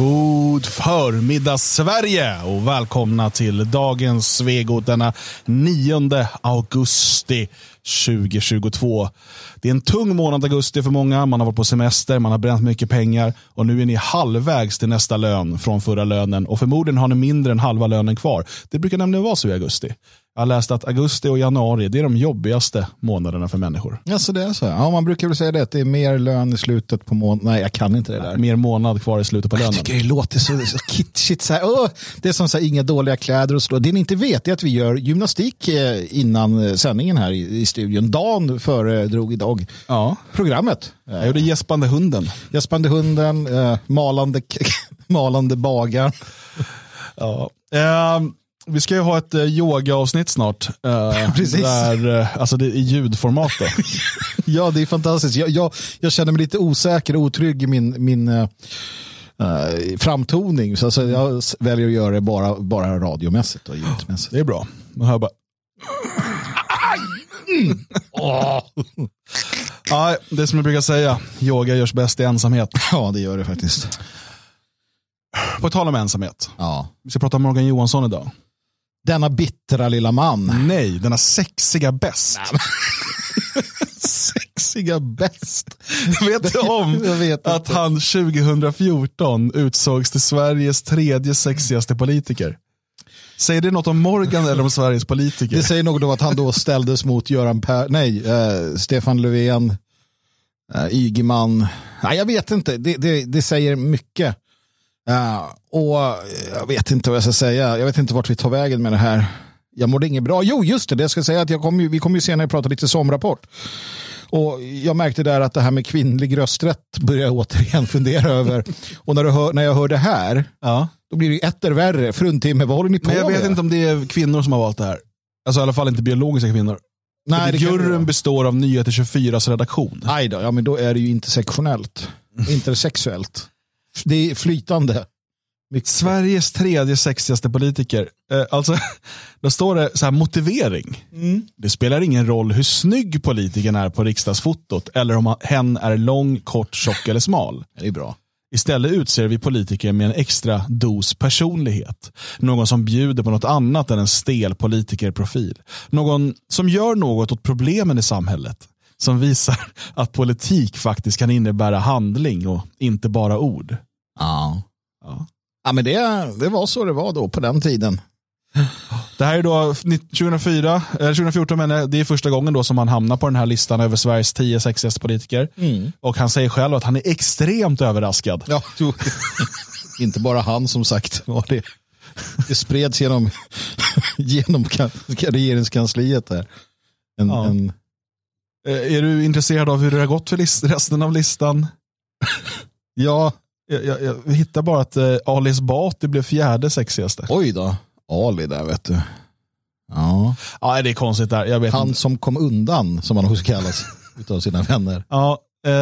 God förmiddag Sverige och välkomna till dagens Svegot denna 9 augusti 2022. Det är en tung månad augusti för många. Man har varit på semester, man har bränt mycket pengar och nu är ni halvvägs till nästa lön från förra lönen och förmodligen har ni mindre än halva lönen kvar. Det brukar nämligen vara så i augusti. Jag har läst att augusti och januari det är de jobbigaste månaderna för människor. Alltså det är så? Ja, man brukar väl säga det, att det är mer lön i slutet på månaden. Nej, jag kan inte det där. Mer månad kvar i slutet på lönen. Jag tycker det låter så, så kitschigt. Så här, åh, det är som så här, inga dåliga kläder och så. Det ni inte vet är att vi gör gymnastik eh, innan eh, sändningen här i, i studion. Dan föredrog idag Ja. programmet. Jag gjorde gäspande hunden. Gäspande hunden, eh, malande, malande bagaren. Ja. Eh, vi ska ju ha ett eh, yogaavsnitt snart. Eh, Precis. Där, eh, alltså det i ljudformat. Ja, det är fantastiskt. Jag, jag, jag känner mig lite osäker och otrygg i min, min eh, eh, framtoning. Så alltså, jag väljer att göra det bara, bara radiomässigt och ljudmässigt. Det är bra. Man hör bara... Ja, det är som jag brukar säga, yoga görs bäst i ensamhet. Ja, det gör det faktiskt. På tal om ensamhet, Ja. vi ska prata om Morgan Johansson idag. Denna bittra lilla man. Nej, denna sexiga bäst. Sexiga bäst. Vet du om vet att inte. han 2014 utsågs till Sveriges tredje sexigaste politiker? Säger det något om Morgan eller om Sveriges politiker? Det säger något om att han då ställdes mot Göran Per, nej, eh, Stefan Löfven, eh, Ygeman. Nej, jag vet inte, det, det, det säger mycket. Eh, och jag vet inte vad jag ska säga, jag vet inte vart vi tar vägen med det här. Jag mådde inget bra. Jo, just det, det jag ska säga att jag kommer, ju- vi kommer ju senare prata lite somrapport. Och jag märkte där att det här med kvinnlig rösträtt börjar jag återigen fundera över. Och när, du hör, när jag hör det här, Ja. då blir det ju etter värre. Fruntimmer, vad håller ni på Men jag vet med? inte om det är kvinnor som har valt det här. Alltså i alla fall inte biologiska kvinnor. Nej, det juryn består av Nyheter 24s redaktion. Aj då, ja men då är det ju intersektionellt. Intersexuellt. Det är flytande. Sveriges tredje sexigaste politiker. Eh, alltså, då står det så här motivering. Det spelar ingen roll hur snygg politikern är på riksdagsfotot eller om hen är lång, kort, tjock eller smal. Det är bra. Istället utser vi politiker med en extra dos personlighet. Någon som bjuder på något annat än en stel politikerprofil. Någon som gör något åt problemen i samhället. Som visar att politik faktiskt kan innebära handling och inte bara ord. Ja. Ja. Ja men det, det var så det var då på den tiden. Det här är då 2004, eh, 2014 menar jag, det är första gången då som han hamnar på den här listan över Sveriges tio sexigaste politiker. Och han säger själv att han är extremt överraskad. Ja. Inte bara han som sagt var det. Det spreds genom, genom kan- regeringskansliet där. En, Ja. en, Eh, Är du intresserad av hur det har gått för resten av listan? ja, Jag, jag, jag hittar bara att eh, Ali Esbati blev fjärde sexigaste. oj då. Ali där vet du. Ja. Ja, det är konstigt där. Jag vet Han inte. som kom undan, som han också kallas, utav sina vänner. Ja, eh,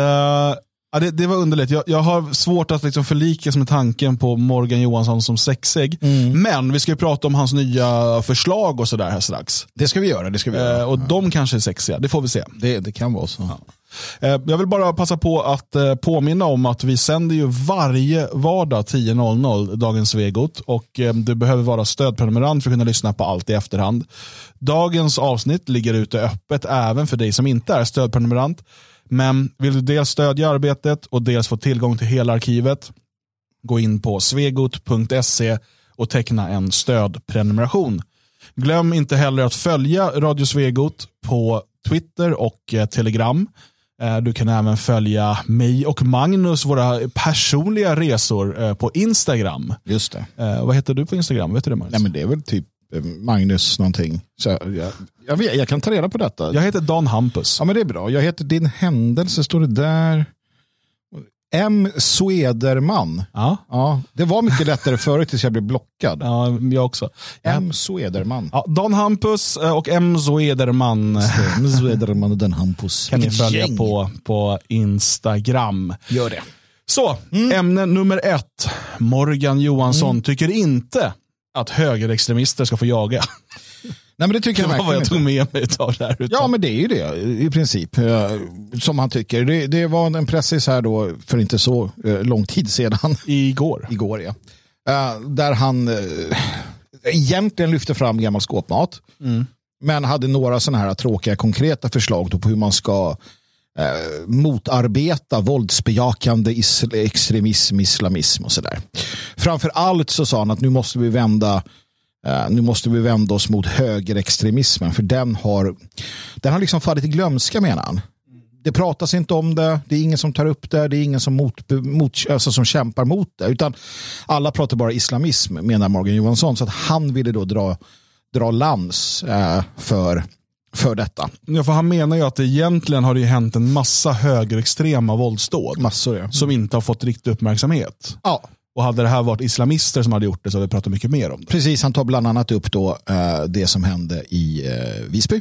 ja, det, det var underligt. Jag, jag har svårt att liksom förlika sig med tanken på Morgan Johansson som sexig. Men vi ska ju prata om hans nya förslag och sådär här strax. Det ska vi göra, det ska vi göra. Eh, och de kanske är sexiga, det får vi se. Det, det kan vara så. Eh, Eh, jag vill bara passa på att eh, påminna om att vi sänder ju varje vardag 10.00 Dagens Svegot och eh, du behöver vara stödprenumerant för att kunna lyssna på allt i efterhand. Dagens avsnitt ligger ute öppet även för dig som inte är stödprenumerant. Men vill du dels stödja arbetet och dels få tillgång till hela arkivet gå in på svegot.se och teckna en stödprenumeration. Glöm inte heller att följa Radio Svegot på Twitter och Telegram. Eh, Du kan även följa mig och Magnus, våra personliga resor eh, på Instagram. Just det. Eh, Vad heter du på Instagram? Vet du det Magnus? Nej men det är väl typ Magnus någonting. Så jag, jag, vet, jag kan ta reda på detta. Jag heter Dan Hampus. Ja men det är bra. Jag heter Din Händelse, står det där. M. Swederman. Ja, Ja, det var mycket lättare förut tills jag blev blockad. ja jag också. M. Swederman. Ja, Dan Hampus eh, och M. Zoederman M. Swederman och den Hampus. kan ni följa gäng. på, på Instagram. Gör det. Så, ämne nummer ett. Morgan Johansson tycker inte att högerextremister ska få jaga. Nej, men det tycker det jag var vad jag tog med mig av det här. Ja, men det är ju det i princip. eh, Som han tycker. Det, det var en pressis här då för inte så eh, lång tid sedan. Igår. Igår ja. Eh, Där han egentligen lyfte fram gammal skåpmat. Men hade några sådana här tråkiga konkreta förslag på hur man ska eh, motarbeta våldsbejakande isl- extremism, islamism och sådär. Framför allt så sa han att nu måste vi vända eh, nu måste vi vända oss mot högerextremismen för den har, den har liksom fallit i glömska menar han. Det pratas inte om det, det är ingen som tar upp det, det är ingen som, mot, mot, alltså som kämpar mot det. Utan alla pratar bara islamism menar Morgan Johansson. Så att han ville då dra, dra lans eh, för, för detta. Ja, för han menar ju att egentligen har det ju hänt en massa högerextrema våldsdåd Massor ja. som inte har fått riktig uppmärksamhet. Ja, Och hade det här varit islamister som hade gjort det så hade vi pratat mycket mer om det. precis. Han tar bland annat upp då eh, det som hände i eh, Visby.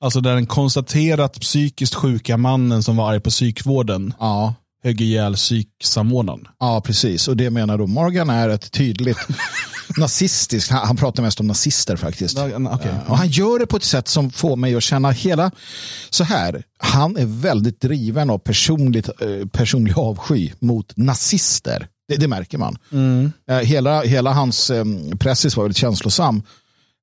Alltså där den konstaterat psykiskt sjuka mannen som var arg på psykvården Ja, högg ihjäl psyksamordnaren. Ja, precis. Och det menar då Morgan är ett tydligt nazistiskt, han, han pratar mest om nazister faktiskt. Okay. Och han gör det på ett sätt som får mig att känna hela, så här, han är väldigt driven av personligt, eh, personlig avsky mot nazister. Det, det märker man. Eh, Hela, hela hans eh, pressis var väldigt känslosam.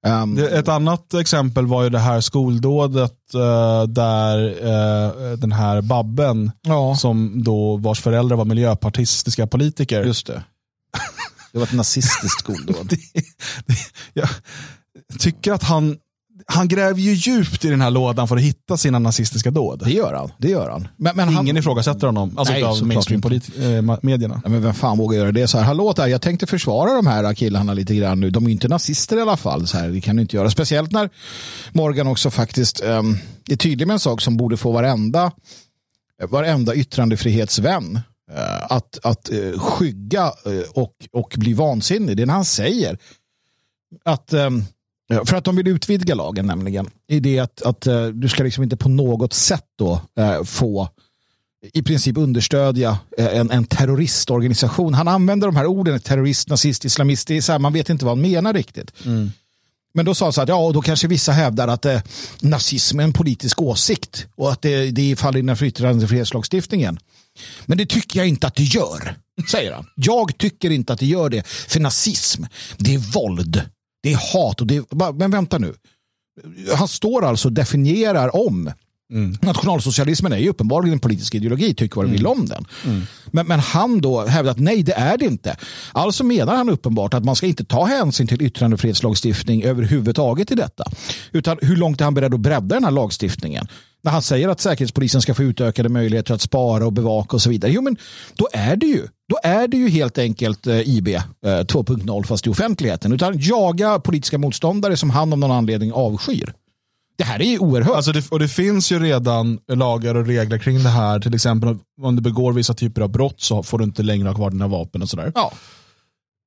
Ehm, Det- Ett annat exempel var ju det här skoldådet eh, där den här Babben, ja, som då vars föräldrar var miljöpartistiska politiker. just det. Det var ett nazistiskt skoldåd. Jag tycker att han, han gräver ju djupt i den här lådan för att hitta sina nazistiska dåd. Det gör han. Det gör han. Men, men han, Ingen ifrågasätter honom, alltså Nej, av mainstream-medierna. Ja, men vem fan vågar göra det? Så här, hallå där, jag tänkte försvara de här killarna lite grann nu. De är ju inte nazister i alla fall. Så här, det kan du inte göra. Speciellt när Morgan också faktiskt um, är tydlig med en sak som borde få varenda, varenda yttrandefrihetsvän eh, att, att eh, skygga eh, och, och bli vansinnig. Det är när han säger att Ja, För att de vill utvidga lagen nämligen. I det att, att eh, du ska liksom inte på något sätt då eh, få i princip understödja eh, en, en terroristorganisation. Han använder de här orden, terrorist, nazist, islamist. Det är så här, man vet inte vad han menar riktigt. Men då sa han så att ja, och då kanske vissa hävdar att eh, nazism är en politisk åsikt och att det, det faller innanför yttrandefrihetslagstiftningen. Men det tycker jag inte att det gör, säger han. Jag tycker inte att det gör det, för nazism, det är våld, det är hat och det är... Men vänta nu. Han står alltså och definierar om Nationalsocialismen är ju uppenbarligen en politisk ideologi, tycker vad du vill om den. Men, men han då hävdar att nej, det är det inte. Alltså menar han uppenbart att man ska inte ta hänsyn till yttrandefrihetslagstiftning överhuvudtaget i detta. Utan hur långt är han beredd att bredda den här lagstiftningen? När han säger att Säkerhetspolisen ska få utökade möjligheter att spara och bevaka och så vidare. Jo, men då är det ju, då är det ju helt enkelt eh, IB eh, 2.0 fast i offentligheten. Utan jaga politiska motståndare som han av någon anledning avskyr. Det här är ju oerhört. Alltså det, och det finns ju redan lagar och regler kring det här. Till exempel om du begår vissa typer av brott så får du inte längre ha kvar dina vapen och sådär. ja.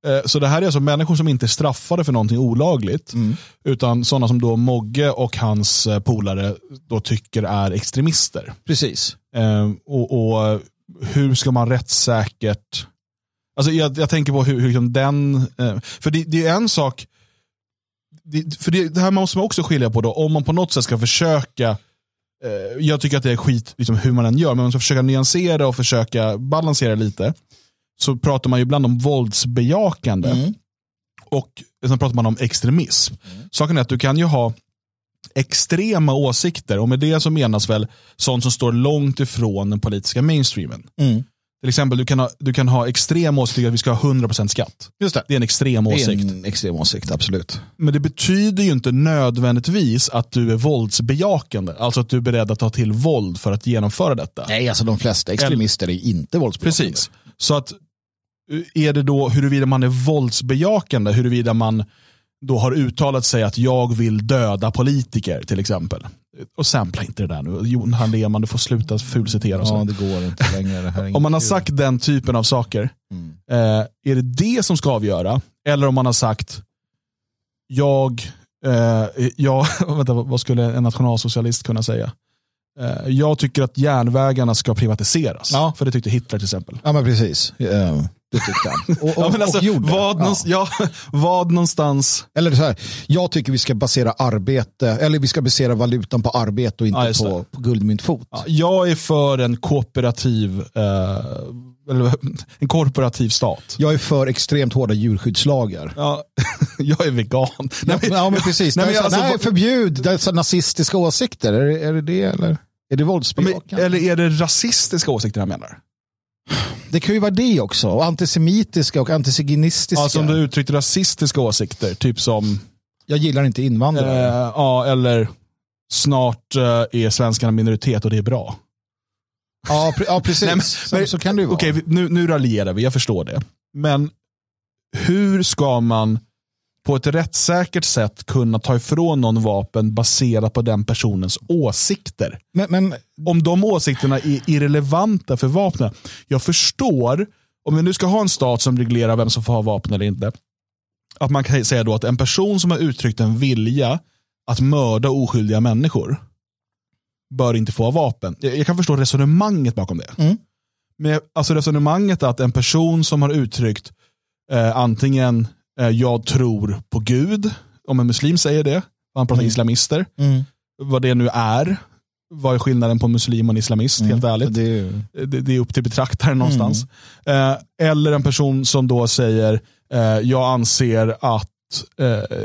Eh, Så det här är alltså människor som inte är straffade för någonting olagligt. Utan sådana som då Mogge och hans eh, polare då tycker är extremister. Precis. Eh, och, och hur ska man rättssäkert... Alltså jag, jag tänker på hur, hur liksom den... Eh, för det, det är en sak... Det, för det, det här måste man också skilja på då. Om man på något sätt ska försöka... Jag tycker att det är skit liksom, hur man än gör. Men man ska försöka nyansera och försöka balansera lite. Så pratar man ju ibland om våldsbejakande. Mm. Och sen pratar man om extremism. Saken är att du kan ju ha extrema åsikter och med det så menas väl sånt som står långt ifrån den politiska mainstreamen. Mm. Till exempel du kan ha, du kan ha extrem åsikt att vi ska ha 100% skatt. Just det. Det är en extrem Det är åsikt. en extrem åsikt, absolut. Men det betyder ju inte nödvändigtvis att du är våldsbejakande. Alltså att du är beredd att ta till våld för att genomföra detta. Nej, alltså de flesta extremister är inte våldsbejakande. Precis. Så att är det då huruvida man är våldsbejakande, huruvida man då har uttalat sig att jag vill döda politiker till exempel. Och sampla inte det där nu. Johan Lehmann, du får sluta fulcitera. Ja, det går inte längre. Om man har sagt den typen av saker, Mm. eh, är det det som ska avgöra? Eller om man har sagt, jag, eh, jag vänta, vad skulle en nationalsocialist kunna säga? Eh, jag tycker att järnvägarna ska privatiseras. Ja. För det tyckte Hitler till exempel. Ja, men precis. Eh, Det tyckte han. Och, och, Ja, alltså, och gjorde. vad, Ja. ja, vad någonstans... Eller så här, jag tycker vi ska basera arbete, eller vi ska basera valutan på arbete och inte på, på guldmyntfot. Ja, jag är för en kooperativ, eh, en korporativ stat. Jag är för extremt hårda djurskyddslagar. Ja, jag är vegan. Nej, men, ja, men precis. Nej, men men alltså, nej, förbjud så nazistiska åsikter. Är det är det, det eller? Är det våldsbejakande? eller är det rasistiska åsikter han menar? Det kan ju vara det också. Och antisemitiska och antisiginistiska. Alltså om du uttryckt rasistiska åsikter, typ som, Jag gillar inte eh, invandrare. ja, eller snart eh, är svenskarna minoritet och det är bra. Ja, pre- ja precis. Nej, men- så, men- så kan det ju vara. Okej, vi- nu, nu raljerar vi, jag förstår det. Men hur ska man på ett rättssäkert sätt kunna ta ifrån någon vapen baserat på den personens åsikter? Men, men Om de åsikterna är irrelevanta för vapnen. Jag förstår, om vi nu ska ha en stat som reglerar vem som får ha vapen eller inte, att man kan säga då att en person som har uttryckt en vilja att mörda oskyldiga människor bör inte få ha vapen. Jag, kan förstå resonemanget bakom det. Mm. Men alltså resonemanget att en person som har uttryckt eh, antingen jag tror på Gud, om en muslim säger det, han pratar Mm. islamister, mm, vad det nu är, vad är skillnaden på muslim och en islamist, helt ärligt. Det är ju, Det, det är upp till betraktaren någonstans. Eh, eller en person som då säger, eh, jag anser att eh,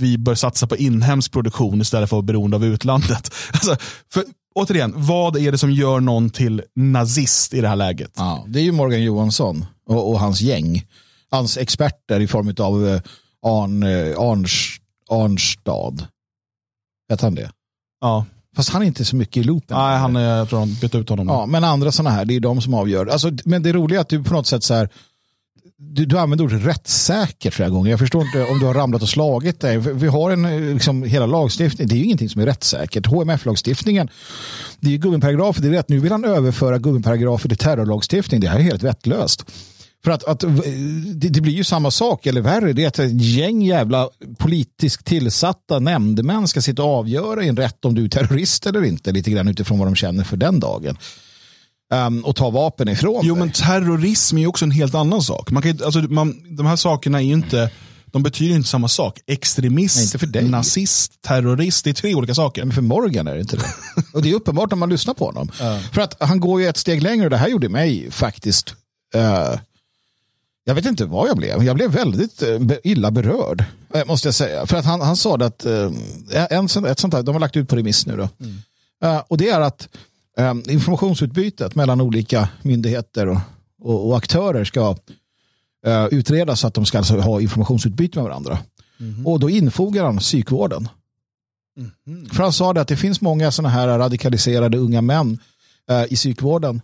vi bör satsa på inhemsk produktion istället för att vara beroende av utlandet. Alltså, för, återigen, vad är det som gör någon till nazist i det här läget? ja, det är ju Morgan Johansson och, och hans gäng. Hans experter i form av eh, Arn, eh, Arns, Arnstad. Hette han det? Ja. Fast han är inte så mycket i loopen. Nej, han, är- jag tror de bytte ut honom. Ja, men andra sådana här, det är de som avgör. Alltså, men det roliga är att du på något sätt så här, du, du använder ordet rättssäker flera gånger. Jag förstår inte om du har ramlat och slagit dig. Vi har en, eh, liksom, hela lagstiftningen, det är ju ingenting som är rättssäkert. HMF-lagstiftningen, det är ju gummiparagrafer, det är rätt. Nu vill han överföra gummiparagrafer till terrorlagstiftning. Det här är helt vettlöst. För att, att eh, det, det blir ju samma sak, eller värre, det är att ett gäng jävla politiskt tillsatta nämndemän ska sitta och avgöra i en rätt om du är terrorist eller inte, lite grann utifrån vad de känner för den dagen. Ehm, och ta vapen ifrån Jo, dig. men terrorism är ju också en helt annan sak. Man kan, alltså, man, de här sakerna är ju inte, de betyder inte samma sak. Extremist, Nej, inte för dig. nazist, terrorist, det är tre olika saker. Men för Morgan är det inte det. Och det är uppenbart när man lyssnar på honom. För att han går ju ett steg längre och det här gjorde mig faktiskt eh, jag vet inte vad jag blev. Jag blev väldigt eh, illa berörd. eh, Måste jag säga. För att han, han sa att eh, en, ett sånt här, de har lagt ut på remiss nu då. Eh, och det är att informationsutbytet mellan olika myndigheter och, och, och aktörer ska utredas så att de ska alltså ha informationsutbyte med varandra. Och då infogar han psykvården. För han sa det att det finns många sådana här radikaliserade unga män i psykvården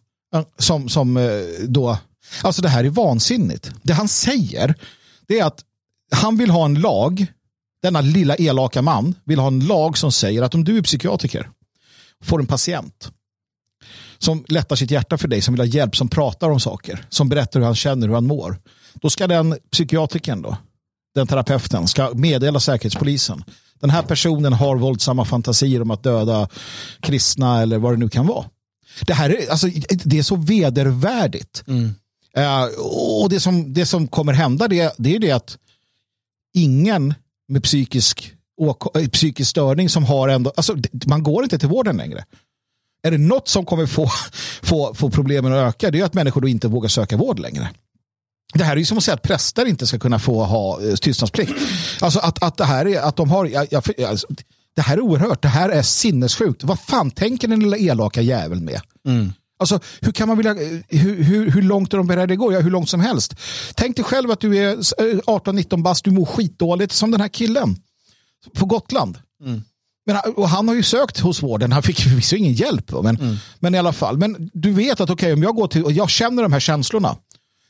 som, som då, alltså det här är vansinnigt. Det han säger det är att han vill ha en lag, denna lilla elaka man vill ha en lag som säger att om du är psykiatriker, får en patient som lättar sitt hjärta för dig, som vill ha hjälp, som pratar om saker, som berättar hur han känner, hur han mår. Då ska den psykiatrikern då, den terapeuten, ska meddela säkerhetspolisen. Den här personen har våldsamma fantasier om att döda kristna eller vad det nu kan vara. Det här är, alltså, det är så vedervärdigt. Mm. Eh, och det som, det som kommer hända det, det är det att ingen med psykisk, eh, psykisk störning som har ändå, alltså, man går inte till vården längre. Är det något som kommer få, få, få problemen att öka det är att människor då inte vågar söka vård längre. Det här är ju som att säga att präster inte ska kunna få ha eh, tystnadsplikt. Alltså att, att det här är, att de har, jag, jag, alltså, det här är oerhört, det här är sinnessjukt. Vad fan tänker den lilla elaka jäveln med? Mm. Alltså, hur, kan man vilja, eh, hur, hur, hur långt är de beredda att gå? Ja, hur långt som helst. Tänk dig själv att du är eh, 18-19 bast, du mår skitdåligt som den här killen på Gotland. Men, han- och han har ju sökt hos vården, han fick förvisso ingen hjälp. Men, men i alla fall, men du vet att okej, om jag går till, och jag känner de här känslorna.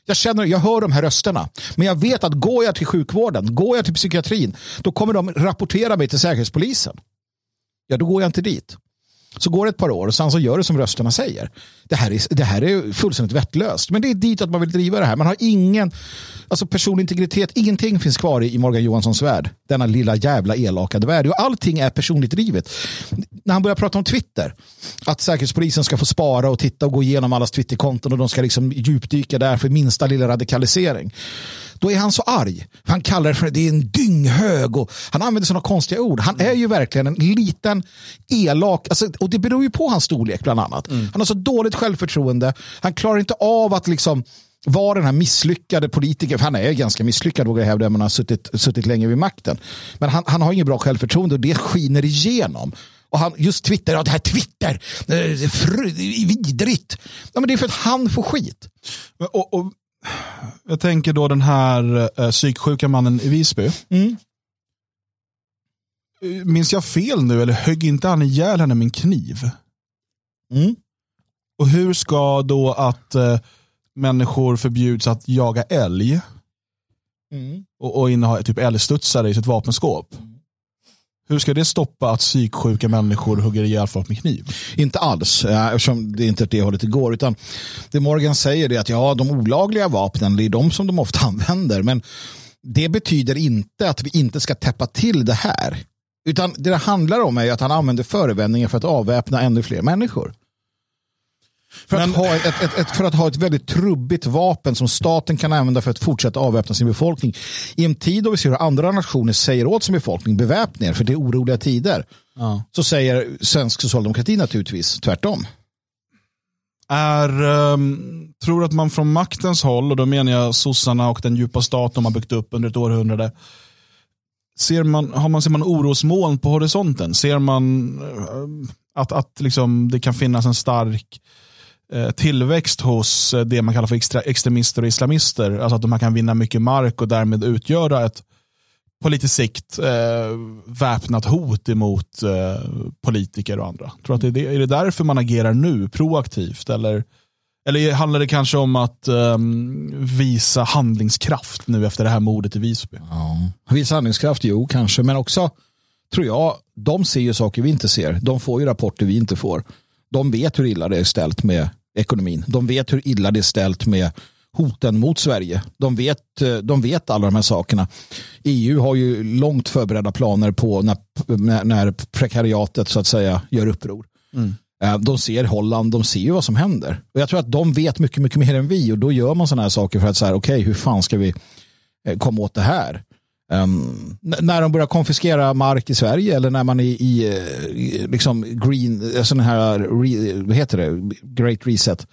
Jag, känner, jag hör de här rösterna. Men jag vet att går jag till sjukvården, går jag till psykiatrin, då kommer de rapportera mig till Säkerhetspolisen. Ja, då går jag inte dit. Så går det ett par år och sen så gör det som rösterna säger. Det här är, det här är fullständigt vettlöst. Men det är dit att man vill driva det här. Man har ingen alltså personlig integritet. Ingenting finns kvar i Morgan Johanssons värld. Denna lilla jävla elakade värld. Och allting är personligt drivet. När han börjar prata om Twitter. Att Säkerhetspolisen ska få spara och titta och gå igenom allas Twitterkonton och de ska liksom djupdyka där för minsta lilla radikalisering då är han så arg. Han kallar det för det är en dynghög och han använder sådana konstiga ord. Han är ju verkligen en liten elak, alltså, och det beror ju på hans storlek bland annat. Mm. Han har så dåligt självförtroende, han klarar inte av att liksom vara den här misslyckade politikern, han är ganska misslyckad vågar jag hävda, man har suttit, suttit länge vid makten. Men han, han har inget bra självförtroende och det skiner igenom. Och han, just Twitter, ja det här Twitter, det är vidrigt. Ja, men det är för att han får skit. Och, och jag tänker då den här äh, psyksjuka mannen i Visby. Mm. Minns jag fel nu eller högg inte han ihjäl henne med en kniv? Mm. Och hur ska då att äh, människor förbjuds att jaga älg mm. och, och inneha typ älgstudsare i sitt vapenskåp? Hur ska det stoppa att psyksjuka människor hugger ihjäl folk med kniv? Inte alls, eftersom det inte är det hållet det går. Utan det Morgan säger är att ja, de olagliga vapnen, det är de som de ofta använder. Men det betyder inte att vi inte ska täppa till det här. Utan det det handlar om är att han använder förevändningar för att avväpna ännu fler människor. För, Men... att ha ett, ett, ett, för att ha ett väldigt trubbigt vapen som staten kan använda för att fortsätta avväpna sin befolkning. I en tid då vi ser hur andra nationer säger åt sin befolkning beväpna er för det är oroliga tider. Ja. Så säger svensk socialdemokrati naturligtvis tvärtom. Är, um, tror att man från maktens håll, och då menar jag sossarna och den djupa stat de har byggt upp under ett århundrade. Ser man, har man, ser man orosmoln på horisonten? Ser man uh, att, att liksom det kan finnas en stark Eh, tillväxt hos eh, det man kallar för extra, extremister och islamister. Alltså att de här kan vinna mycket mark och därmed utgöra ett på lite sikt eh, väpnat hot emot eh, politiker och andra. Tror att det är, det, är det därför man agerar nu, proaktivt? Eller, eller handlar det kanske om att eh, visa handlingskraft nu efter det här mordet i Visby? Ja. Visa handlingskraft, jo kanske, men också tror jag, de ser ju saker vi inte ser. De får ju rapporter vi inte får de vet hur illa det är ställt med ekonomin. De vet hur illa det är ställt med hoten mot Sverige. De vet, eh, de vet alla de här sakerna. EU har ju långt förberedda planer på när, när prekariatet så att säga gör uppror. Mm. Eh, de ser Holland, de ser ju vad som händer. Och jag tror att de vet mycket, mycket mer än vi och då gör man sådana här saker för att säga okej, okay, hur fan ska vi eh, komma åt det här? Um, när de börjar konfiskera mark i Sverige eller när man är i, i liksom green, eh, sån här, re, vad heter det, great reset.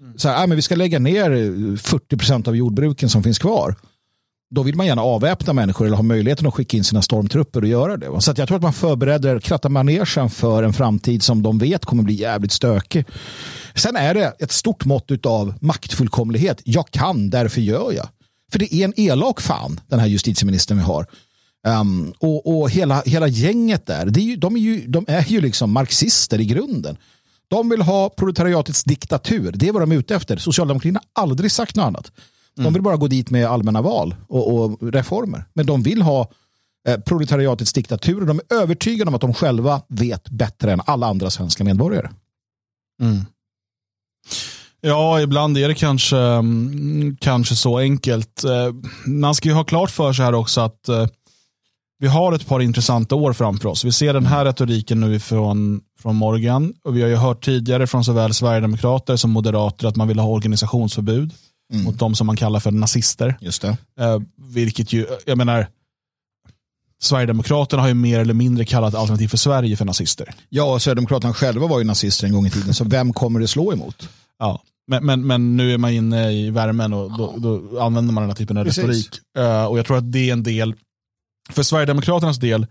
Mm. Så här, äh, men vi ska lägga ner 40% av jordbruken som finns kvar. Då vill man gärna avväpna människor eller ha möjligheten att skicka in sina stormtrupper och göra det. Så jag tror att man förbereder, krattar manegen för en framtid som de vet kommer bli jävligt stökig. Sen är det ett stort mått av maktfullkomlighet. Jag kan, därför gör jag. För det är en elak fan, den här justitieministern vi har. Um, och, och hela, hela gänget där, det är ju, de, är ju, de är ju liksom marxister i grunden. De vill ha proletariatets diktatur. Det är vad de är ute efter. Socialdemokratin har aldrig sagt något annat. De mm. vill bara gå dit med allmänna val och, och reformer. Men de vill ha eh, proletariatets diktatur och de är övertygade om att de själva vet bättre än alla andra svenska medborgare. Mm. Ja, ibland är det kanske, mm, kanske så enkelt. Eh, man ska ju ha klart för sig här också att eh, vi har ett par intressanta år framför oss. Vi ser den här retoriken nu från, från Morgan och vi har ju hört tidigare från såväl Sverigedemokrater som Moderater att man vill ha organisationsförbud mm. mot de som man kallar för nazister. Just det. Eh, vilket ju, jag menar, Sverigedemokraterna har ju mer eller mindre kallat Alternativ för Sverige för nazister. Ja, och Sverigedemokraterna själva var ju nazister en gång i tiden, så vem kommer det slå emot? Ja, men, men, men nu är man inne i värmen och då, då använder man den här typen av Precis. retorik. Uh, och jag tror att det är en del, för Sverigedemokraternas del,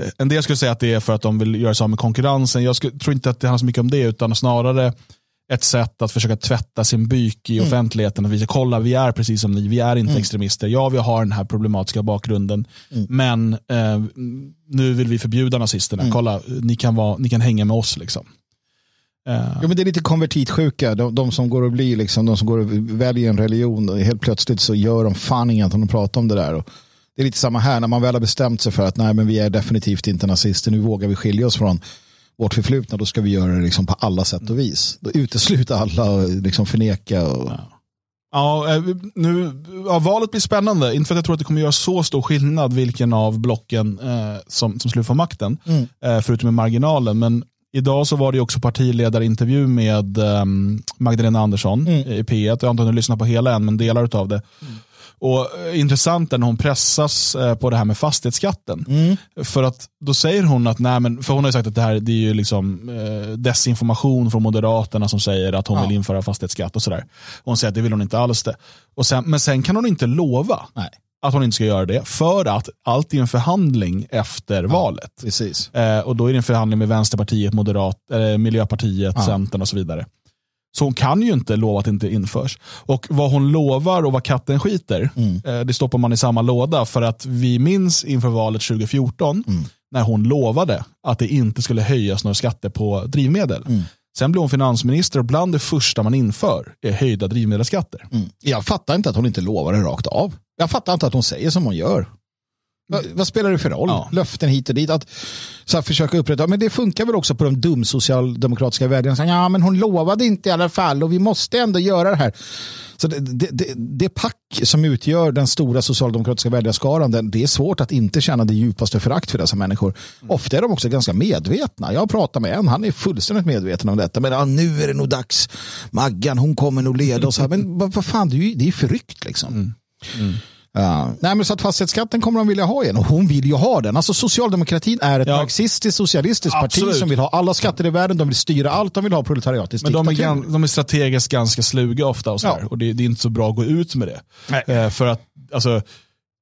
uh, en del skulle säga att det är för att de vill göra sig av med konkurrensen. Jag skulle, tror inte att det handlar så mycket om det, utan snarare ett sätt att försöka tvätta sin byk i mm. offentligheten. Att visa, kolla, vi är precis som ni, vi är inte mm. extremister. Ja, vi har den här problematiska bakgrunden, mm. men eh, nu vill vi förbjuda nazisterna. Mm. Kolla, ni kan, vara, ni kan hänga med oss. Liksom. Ja, men det är lite konvertitsjuka, de, de, som går och blir liksom, de som går och väljer en religion och helt plötsligt så gör de fan inget de pratar om det där. Och det är lite samma här, när man väl har bestämt sig för att nej men vi är definitivt inte nazister, nu vågar vi skilja oss från vårt förflutna, då ska vi göra det liksom på alla sätt och vis. Då utesluta alla och liksom förneka. Och... Ja. Ja, eh, nu, ja, valet blir spännande. Inte för att jag tror att det kommer göra så stor skillnad vilken av blocken eh, som, som skulle få makten, mm. eh, förutom i marginalen. Men idag så var det också partiledarintervju med eh, Magdalena Andersson mm. i P1. Jag har inte hunnit lyssna på hela än, men delar av det. Mm. Och eh, Intressant är när hon pressas eh, på det här med fastighetsskatten. Mm. För att då säger hon att, nej men, för hon har ju sagt att det här det är ju liksom eh, desinformation från Moderaterna som säger att hon ja. vill införa fastighetsskatt och sådär. Hon säger att det vill hon inte alls det. Och sen, men sen kan hon inte lova. Nej att hon inte ska göra det för att allt är en förhandling efter ja, valet. Precis. Eh, och då är det en förhandling med Vänsterpartiet, Moderat, eh, Miljöpartiet, ja. Centern och så vidare. Så hon kan ju inte lova att det inte införs. Och vad hon lovar och vad katten skiter, mm. eh, det stoppar man i samma låda. För att vi minns inför valet 2014 mm. när hon lovade att det inte skulle höjas några skatter på drivmedel. Mm. Sen blir hon finansminister och bland det första man inför är höjda drivmedelsskatter. Mm. Jag fattar inte att hon inte lovar det rakt av. Jag fattar inte att hon säger som hon gör. Vad, vad, spelar det för roll? Ja. Löften hit och dit. Att så här, försöka upprätta. Men det funkar väl också på de dumsocialdemokratiska värdena. Ja, men hon lovade inte i alla fall och vi måste ändå göra det här. Så det, det, det, det pack som utgör den stora socialdemokratiska väljarskaran, det är svårt att inte känna det djupaste förakt för dessa människor. Mm. Ofta är de också ganska medvetna. Jag pratar med en, han är fullständigt medveten om detta. Men ja, nu är det nog dags. Maggan, hon kommer nog leda oss här. Men vad, vad fan, det är ju det är förryckt liksom. Mm. Mm. Uh, nej, men så att fastighetsskatten kommer de vilja ha igen och hon vill ju ha den. Alltså socialdemokratin är ett ja. marxistiskt socialistiskt Absolut. parti som vill ha alla skatter i världen, de vill styra allt, de vill ha proletariatisk Men de är, de är strategiskt ganska sluga ofta och, så ja. och det, det, är inte så bra att gå ut med det. Uh, för att, alltså,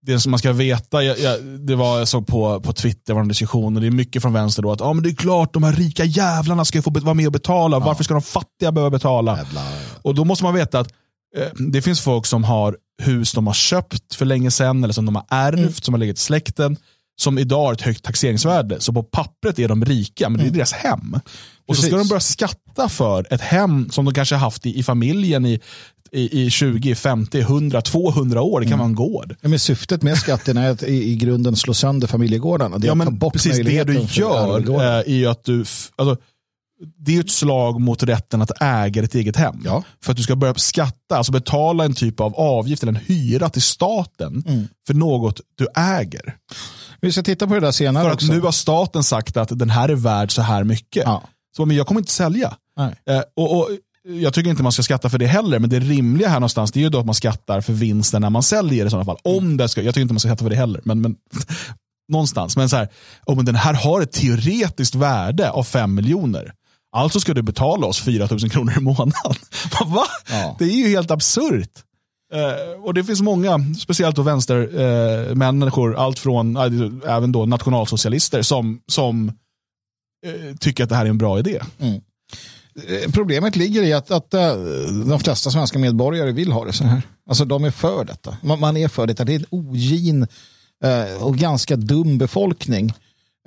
det som man ska veta, jag, jag, det var, jag såg på, på Twitter var en diskussion och det är mycket från vänster då att ah, men det är klart de här rika jävlarna ska få vara med och betala, ja. varför ska de fattiga behöva betala? Jävlar. Och då måste man veta att eh, det finns folk som har hus de har köpt för länge sedan eller som de har ärvt, mm. som har legat i släkten, som idag har ett högt taxeringsvärde. Så på pappret är de rika, men det är mm. deras hem. Och Precis. så ska de börja skatta för ett hem som de kanske har haft i, i familjen i, i, i 20, 50, 100, 200 år. Det kan mm. vara en gård. Ja, men syftet med skatten är att i, i grunden slå sönder familjegårdarna. Det ja, men precis det du gör är ju att du, alltså, det är ett slag mot rätten att äga ditt eget hem. Ja. För att du ska börja skatta, alltså betala en typ av avgift eller en hyra till staten mm. för något du äger. Vi ska titta på det där senare För att också. nu har staten sagt att den här är värd så här mycket. Ja. Så men jag kommer inte sälja. Eh, och, och, jag tycker inte man ska skatta för det heller, men det rimliga här någonstans det är ju då att man skattar för vinsten när man säljer i sådana fall. Om mm. det ska, jag tycker inte man ska skatta för det heller, men, men någonstans. Men så här, oh, men den här har ett teoretiskt värde av 5 miljoner. Alltså ska du betala oss 4 000 kronor i månaden. Va? Ja. Det är ju helt absurt. Uh, och det finns många, speciellt då vänstermänniskor, uh, allt från uh, även då nationalsocialister som, som uh, tycker att det här är en bra idé. Mm. Problemet ligger i att, att de flesta svenska medborgare vill ha det så här. Alltså de är för detta. Man, man är för detta. Det är en ogin och ganska dum befolkning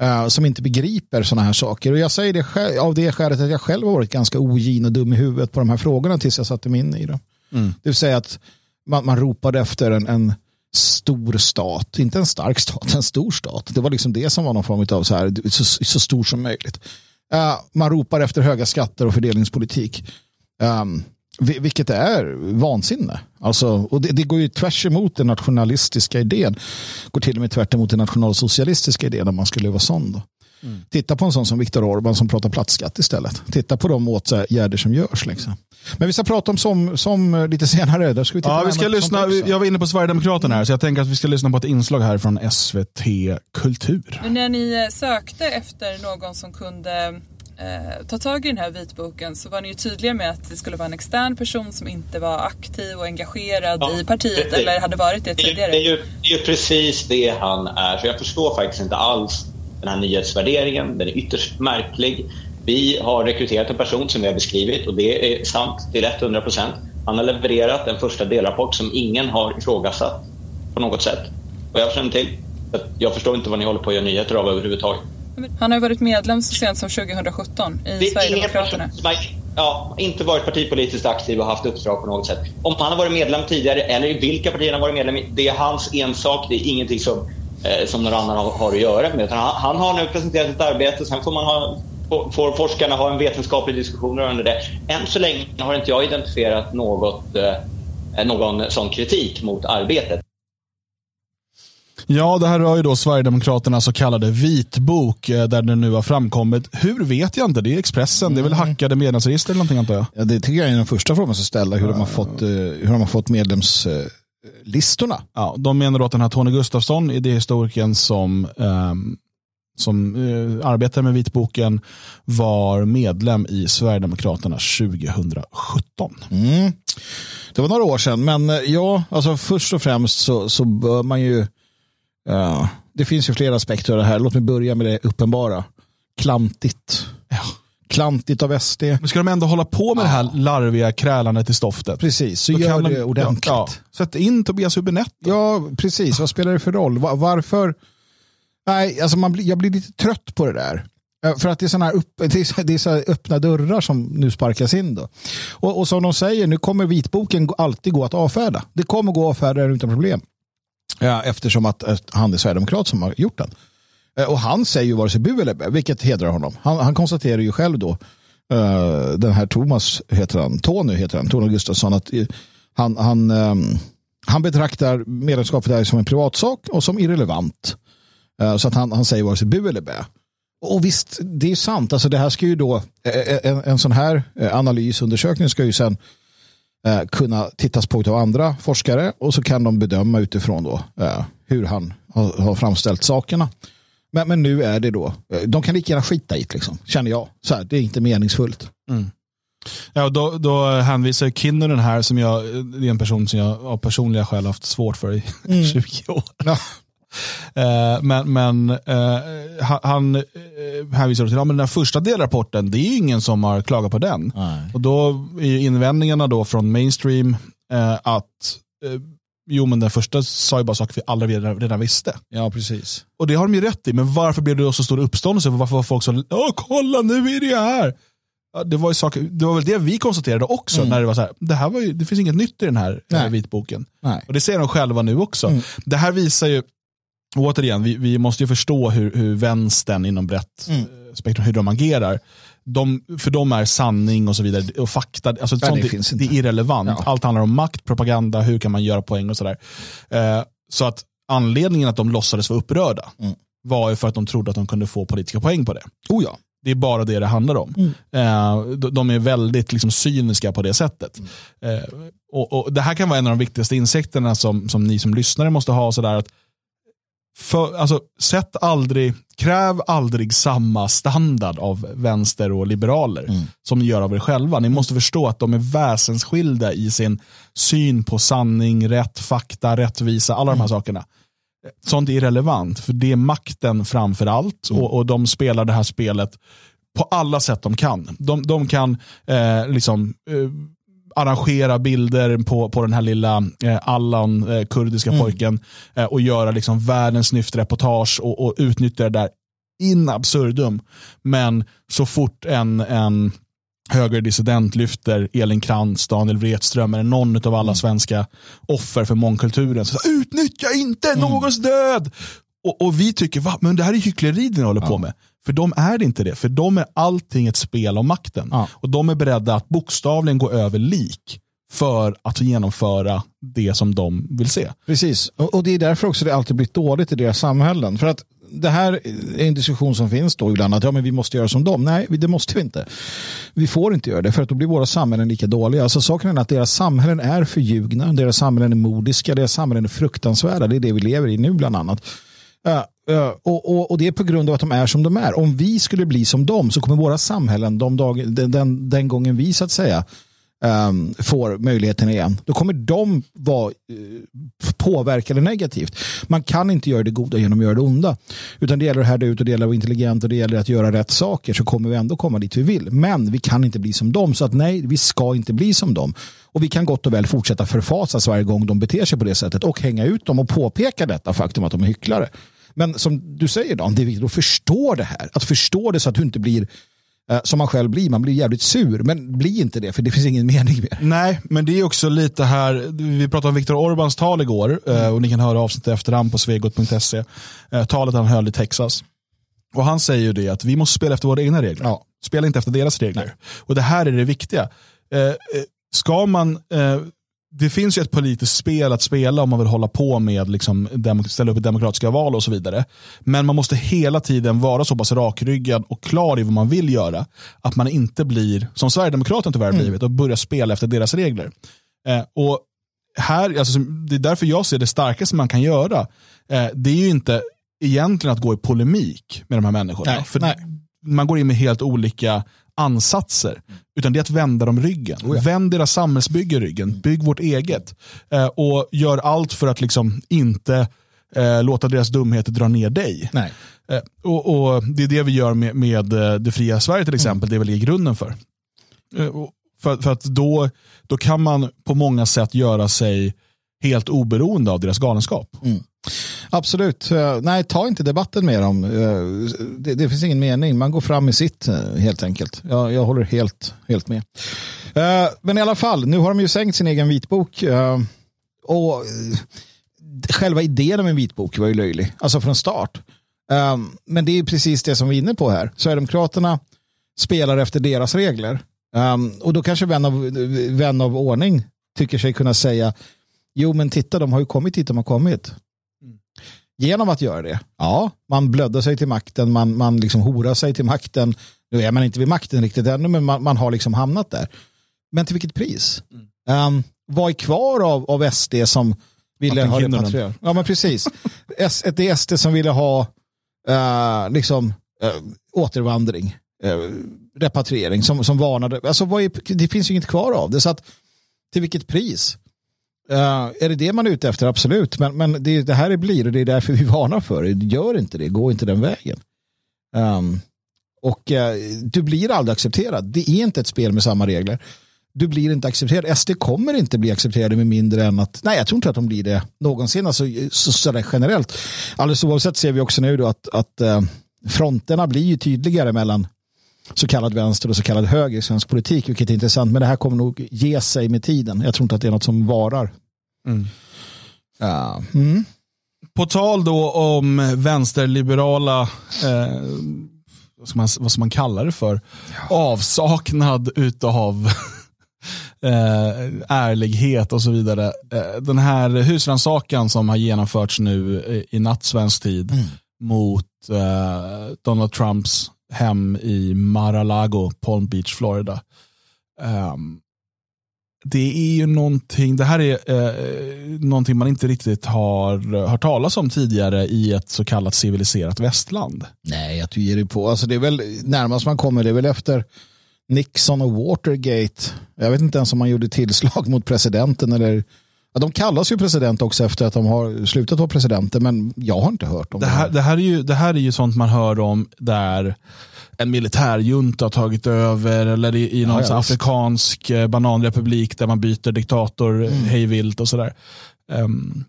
Uh, som inte begriper sådana här saker. Och jag säger det själv, av det skälet att jag själv har varit ganska ogin och dum i huvudet på de här frågorna tills jag satte mig in i dem. Mm. Det vill säga att man, man ropade efter en, en, stor stat, inte en stark stat, en stor stat. Det var liksom det som var någon form av så, här, så, så stor som möjligt. Uh, man ropar efter höga skatter och fördelningspolitik. Um, vilket är vansinne. Alltså, och det, det, går ju tvärs emot den nationalistiska idén. Går till och med tvärt emot den nationalsocialistiska idén om man skulle vara sån. Då. Mm. Titta på en sån som Viktor Orban som pratar plattskatt istället. Titta på de åtgärder som görs. Liksom. Men vi ska prata om som, som lite senare. Där ska vi ja, vi ska lyssna, jag var inne på Sverigedemokraterna här så jag tänker att vi ska lyssna på ett inslag här från SVT Kultur. Men när ni sökte efter någon som kunde eh, ta tag i den här vitboken så var ni ju tydliga med att det skulle vara en extern person som inte var aktiv och engagerad ja, i partiet det, eller hade varit det tidigare. Det är, ju, det är ju precis det han är, så jag förstår faktiskt inte alls den här nyhetsvärderingen. Den är ytterst märklig. Vi har rekryterat en person som vi har beskrivit och det är sant till 100 procent. Han har levererat en första delrapport som ingen har ifrågasatt på något sätt. Vad jag känner till. Jag förstår inte vad ni håller på att göra nyheter av överhuvudtaget. Han har ju varit medlem så sent som 2017 i det Sverigedemokraterna. Ja, inte varit partipolitiskt aktiv och haft uppdrag på något sätt. Om han har varit medlem tidigare eller i vilka partier han har varit medlem i, det är hans ensak. Det är ingenting som, eh, som någon annan har, har, att göra med. Han, han, har nu presenterat ett arbete, sen får man ha får forskarna ha en vetenskaplig diskussion rörande det. Än så länge har inte jag identifierat något, eh, någon sån kritik mot arbetet. Ja, det här rör ju då Sverigedemokraternas så kallade vitbok eh, där den nu har framkommit. Hur vet jag inte, det är Expressen, mm. det är väl mm. hackade medlemsregister eller någonting antar jag? Ja, det tycker jag är den första frågan som ställa, hur, de har fått, hur de har fått medlemslistorna. Ja, de menar då att den här Tony Gustafsson, idéhistorikern som um, som eh, arbetar med vitboken var medlem i Sverigedemokraterna 2017. Mm. Det var några år sedan, men eh, ja, alltså först och främst så, så bör man ju uh, det finns ju flera aspekter av det här. Låt mig börja med det uppenbara. Klantigt. Ja. Klantigt av SD. Men ska de ändå hålla på med ja. det här larviga krälandet i stoftet? Precis, så Då gör det de, ordentligt. Ja, Sätt in Tobias Hübinette. Ja, precis. Vad spelar det för roll? Varför? Nej, alltså man jag blir lite trött på det där. För att det är, såna här upp, det är, det är så öppna dörrar som nu sparkas in. Då. Och, och som de säger, nu kommer vitboken alltid gå att avfärda. Det kommer gå att avfärda utan problem. Eftersom att, att han är sverigedemokrat som har gjort den. Eh, och han säger ju vare sig bu eller bä, vilket hedrar honom. Han, han konstaterar ju själv då, uh, den här Thomas heter han, Tony heter han, Tony Gustafsson, att uh, han, han, um, han betraktar medlemskapet där som en privatsak och som irrelevant. Uh, så att han, han säger vare sig bu eller bä. Och visst, det är sant. Alltså det här ska ju då, en, en sån här analysundersökning ska ju sen eh, kunna tittas på av andra forskare och så kan de bedöma utifrån då, eh, hur han har, har, framställt sakerna. Men, men nu är det då, eh, de kan lika gärna skita i det, liksom, känner jag. Så här, det är inte meningsfullt. Mm. Ja, då, då hänvisar Kinnunen här, som jag, det är en person som jag av personliga skäl haft svårt för i mm. 20 år. Ja. Eh, men men uh, han uh, hänvisar till att ja, den första delrapporten, det är ju ingen som har klagat på den. Nej. Och då är invändningarna då från mainstream att jo men den första sa ju bara saker vi alla redan, redan visste. Ja, precis. Och det har de ju rätt i, men varför blev det då så stor uppståndelse? Varför var folk så, åh kolla nu är det här. Ja, det, var ju saker, det var väl det vi konstaterade också, mm. när det var så här, det, här var ju, det finns inget nytt i den här Nej. vitboken. Nej. Och det säger de själva nu också. Mm. Det här visar ju, återigen, vi, vi måste ju förstå hur, hur vänstern inom brett mm. Eh, spektrum, hur de agerar. De, för dem är sanning och så vidare och fakta, alltså ja, sånt, det, det, är irrelevant. Ja. Allt handlar om makt, propaganda, hur kan man göra poäng och sådär. Eh, så att anledningen att de låtsades vara upprörda mm. var ju för att de trodde att de kunde få politiska poäng på det. Oh ja. Det är bara det det handlar om. Mm. Eh, de är väldigt liksom, cyniska på det sättet. Mm. Eh, och, och, Det här kan vara en av de viktigaste insikterna som, som ni som lyssnare måste ha. Så där, att för, alltså, sätt aldrig, kräv aldrig samma standard av vänster och liberaler mm. som ni gör av er själva. Ni måste förstå att de är väsensskilda i sin syn på sanning, rätt, fakta, rättvisa, alla mm. de här mm. sakerna. Sånt är irrelevant, för det är makten framför allt mm. och, och de spelar det här spelet på alla sätt de kan. De, de kan eh, liksom eh, arrangera bilder på, på den här lilla eh, Allan, eh, kurdiska mm. pojken, eh, och göra liksom världens snyftreportage och, och utnyttja det där in absurdum. Men så fort en, en högerdissident lyfter Elin Krantz, Daniel Wretström eller någon av alla mm. svenska offer för mångkulturen. Så, Utnyttja inte mm. någons död! Och, och, vi tycker, va? men det här är hyckleri ni håller ja. på med. För de är det inte det. För de är allting ett spel om makten. Ja. Och de är beredda att bokstavligen gå över lik för att genomföra det som de vill se. Precis, och, och det är därför också det alltid blivit dåligt i deras samhällen. För att det här är en diskussion som finns då ibland att ja, men vi måste göra som dem. Nej, det måste vi inte. Vi får inte göra det för att då blir våra samhällen lika dåliga. Alltså saken är att deras samhällen är förljugna, deras samhällen är modiska, deras samhällen är fruktansvärda. Det är det vi lever i nu bland annat. Eh, och, och, och, det är på grund av att de är som de är. Om vi skulle bli som dem så kommer våra samhällen, de dag, den, den, den gången vi så att säga um, får möjligheten igen, då kommer de vara uh, påverkade negativt. Man kan inte göra det goda genom att göra det onda. Utan det gäller att härda ut och det gäller att vara intelligent och det gäller att göra rätt saker så kommer vi ändå komma dit vi vill. Men vi kan inte bli som dem. Så att nej, vi ska inte bli som dem. Och vi kan gott och väl fortsätta förfasas varje gång de beter sig på det sättet och hänga ut dem och påpeka detta faktum att de är hycklare. Men som du säger Dan, det är viktigt att förstå det här. Att förstå det så att du inte blir eh, som man själv blir. Man blir jävligt sur, men bli inte det för det finns ingen mening med Nej, men det är också lite här, vi pratade om Viktor Orbans tal igår mm. och ni kan höra avsnittet efterhand på svegot.se. Eh, talet han höll i Texas. Och han säger ju det att vi måste spela efter våra egna regler. Ja. Spela inte efter deras regler. Nej. Och det här är det viktiga. Eh, eh, ska man, eh, det finns ju ett politiskt spel att spela om man vill hålla på med liksom, ställa upp i demokratiska val och så vidare. Men man måste hela tiden vara så pass rakryggad och klar i vad man vill göra. Att man inte blir, som Sverigedemokraterna tyvärr blivit, och börjar spela efter deras regler. Eh, och här, alltså, det är därför jag ser det starkaste man kan göra. Eh, det är ju inte egentligen att gå i polemik med de här människorna. Nej, för nej. Man går in med helt olika ansatser. Utan det är att vända dem ryggen. Oh ja. Vänd deras samhällsbygge ryggen. Bygg vårt eget. Eh, och gör allt för att liksom inte eh, låta deras dumheter dra ner dig. Nej. Eh, och, och Det är det vi gör med, med eh, det fria Sverige till exempel. Det är väl i grunden för. Eh, och för, för att då, då kan man på många sätt göra sig helt oberoende av deras galenskap. Absolut. Eh, nej, ta inte debatten med dem. Eh, det, det finns ingen mening. Man går fram med sitt eh, helt enkelt. Jag, jag håller helt, helt med. Men i alla fall, nu har de ju sänkt sin egen vitbok. Och själva idén om en vitbok var ju löjlig. Alltså från start. Men det är precis det som vi är inne på här. Sverigedemokraterna spelar efter deras regler. Och då kanske vän av, vän av ordning tycker sig kunna säga Jo men titta de har ju kommit dit de har kommit genom att göra det. Ja, man blödde sig till makten, man, man liksom horar sig till makten. Nu är man inte vid makten riktigt ännu, men man, man har liksom hamnat där. Men till vilket pris? Um, vad är kvar av, av SD som ville ha repatriering? Ja, men precis. S, det SD som ville ha uh, liksom, uh, återvandring, uh, repatriering, som, som varnade. Alltså, är, det finns ju inget kvar av det. Så att, till vilket pris? Uh, är det det man är ute efter? Absolut. Men, men det, det här det blir och det är därför vi varnar för det. Gör inte det, gå inte den vägen. Um, och uh, du blir aldrig accepterad. Det är inte ett spel med samma regler. Du blir inte accepterad. SD kommer inte bli accepterade med mindre än att, nej jag tror inte att de blir det någonsin, alltså så, sådär generellt. Alldeles oavsett ser vi också nu då att, att uh, fronterna blir ju tydligare mellan så kallad vänster och så kallad höger i svensk politik, vilket är intressant. Men det här kommer nog ge sig med tiden. Jag tror inte att det är något som varar. Mm. Ja. Mm. På tal då om vänsterliberala, eh, vad, ska man, vad ska man kalla det för? Avsaknad utav eh, ärlighet och så vidare. Eh, den här husrannsakan som har genomförts nu i, natt svensk tid mot eh, Donald Trumps hem i Mar-a-Lago, Palm Beach, Florida. Um, det är ju någonting, det här är eh, någonting man inte riktigt har hört talas om tidigare i ett så kallat civiliserat västland. Nej, att du ger dig på. Alltså det är väl närmast man kommer, det är väl efter Nixon och Watergate. Jag vet inte ens om man gjorde tillslag mot presidenten eller ja, de kallas ju president också efter att de har slutat vara presidenter, men jag har inte hört om Det här, det, här är ju, det här är ju sånt man hör om där en militärjunta har tagit över eller i, i någon Ja, afrikansk eh, bananrepublik där man byter diktator mm. hejvilt och sådär. Um,